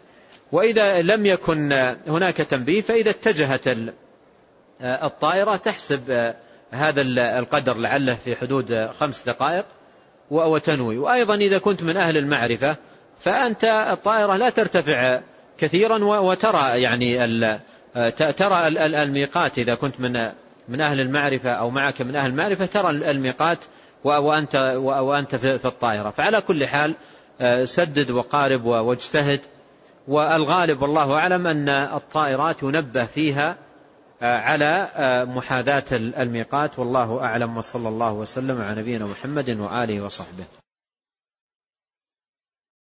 وإذا لم يكن هناك تنبيه فإذا اتجهت الطائرة تحسب هذا القدر لعله في حدود خمس دقائق وتنوي. وأيضا إذا كنت من أهل المعرفة فأنت الطائرة لا ترتفع كثيرا وترى يعني ترى الميقات. إذا كنت من من أهل المعرفة أو معك من أهل المعرفة ترى الميقات وأنت وأنت في الطائرة. فعلى كل حال سدد وقارب واجتهد. والغالب والله أعلم أن الطائرات ينبه فيها على محاذاة الميقات. والله أعلم. وصلى الله وسلم على نبينا محمد وآله وصحبه.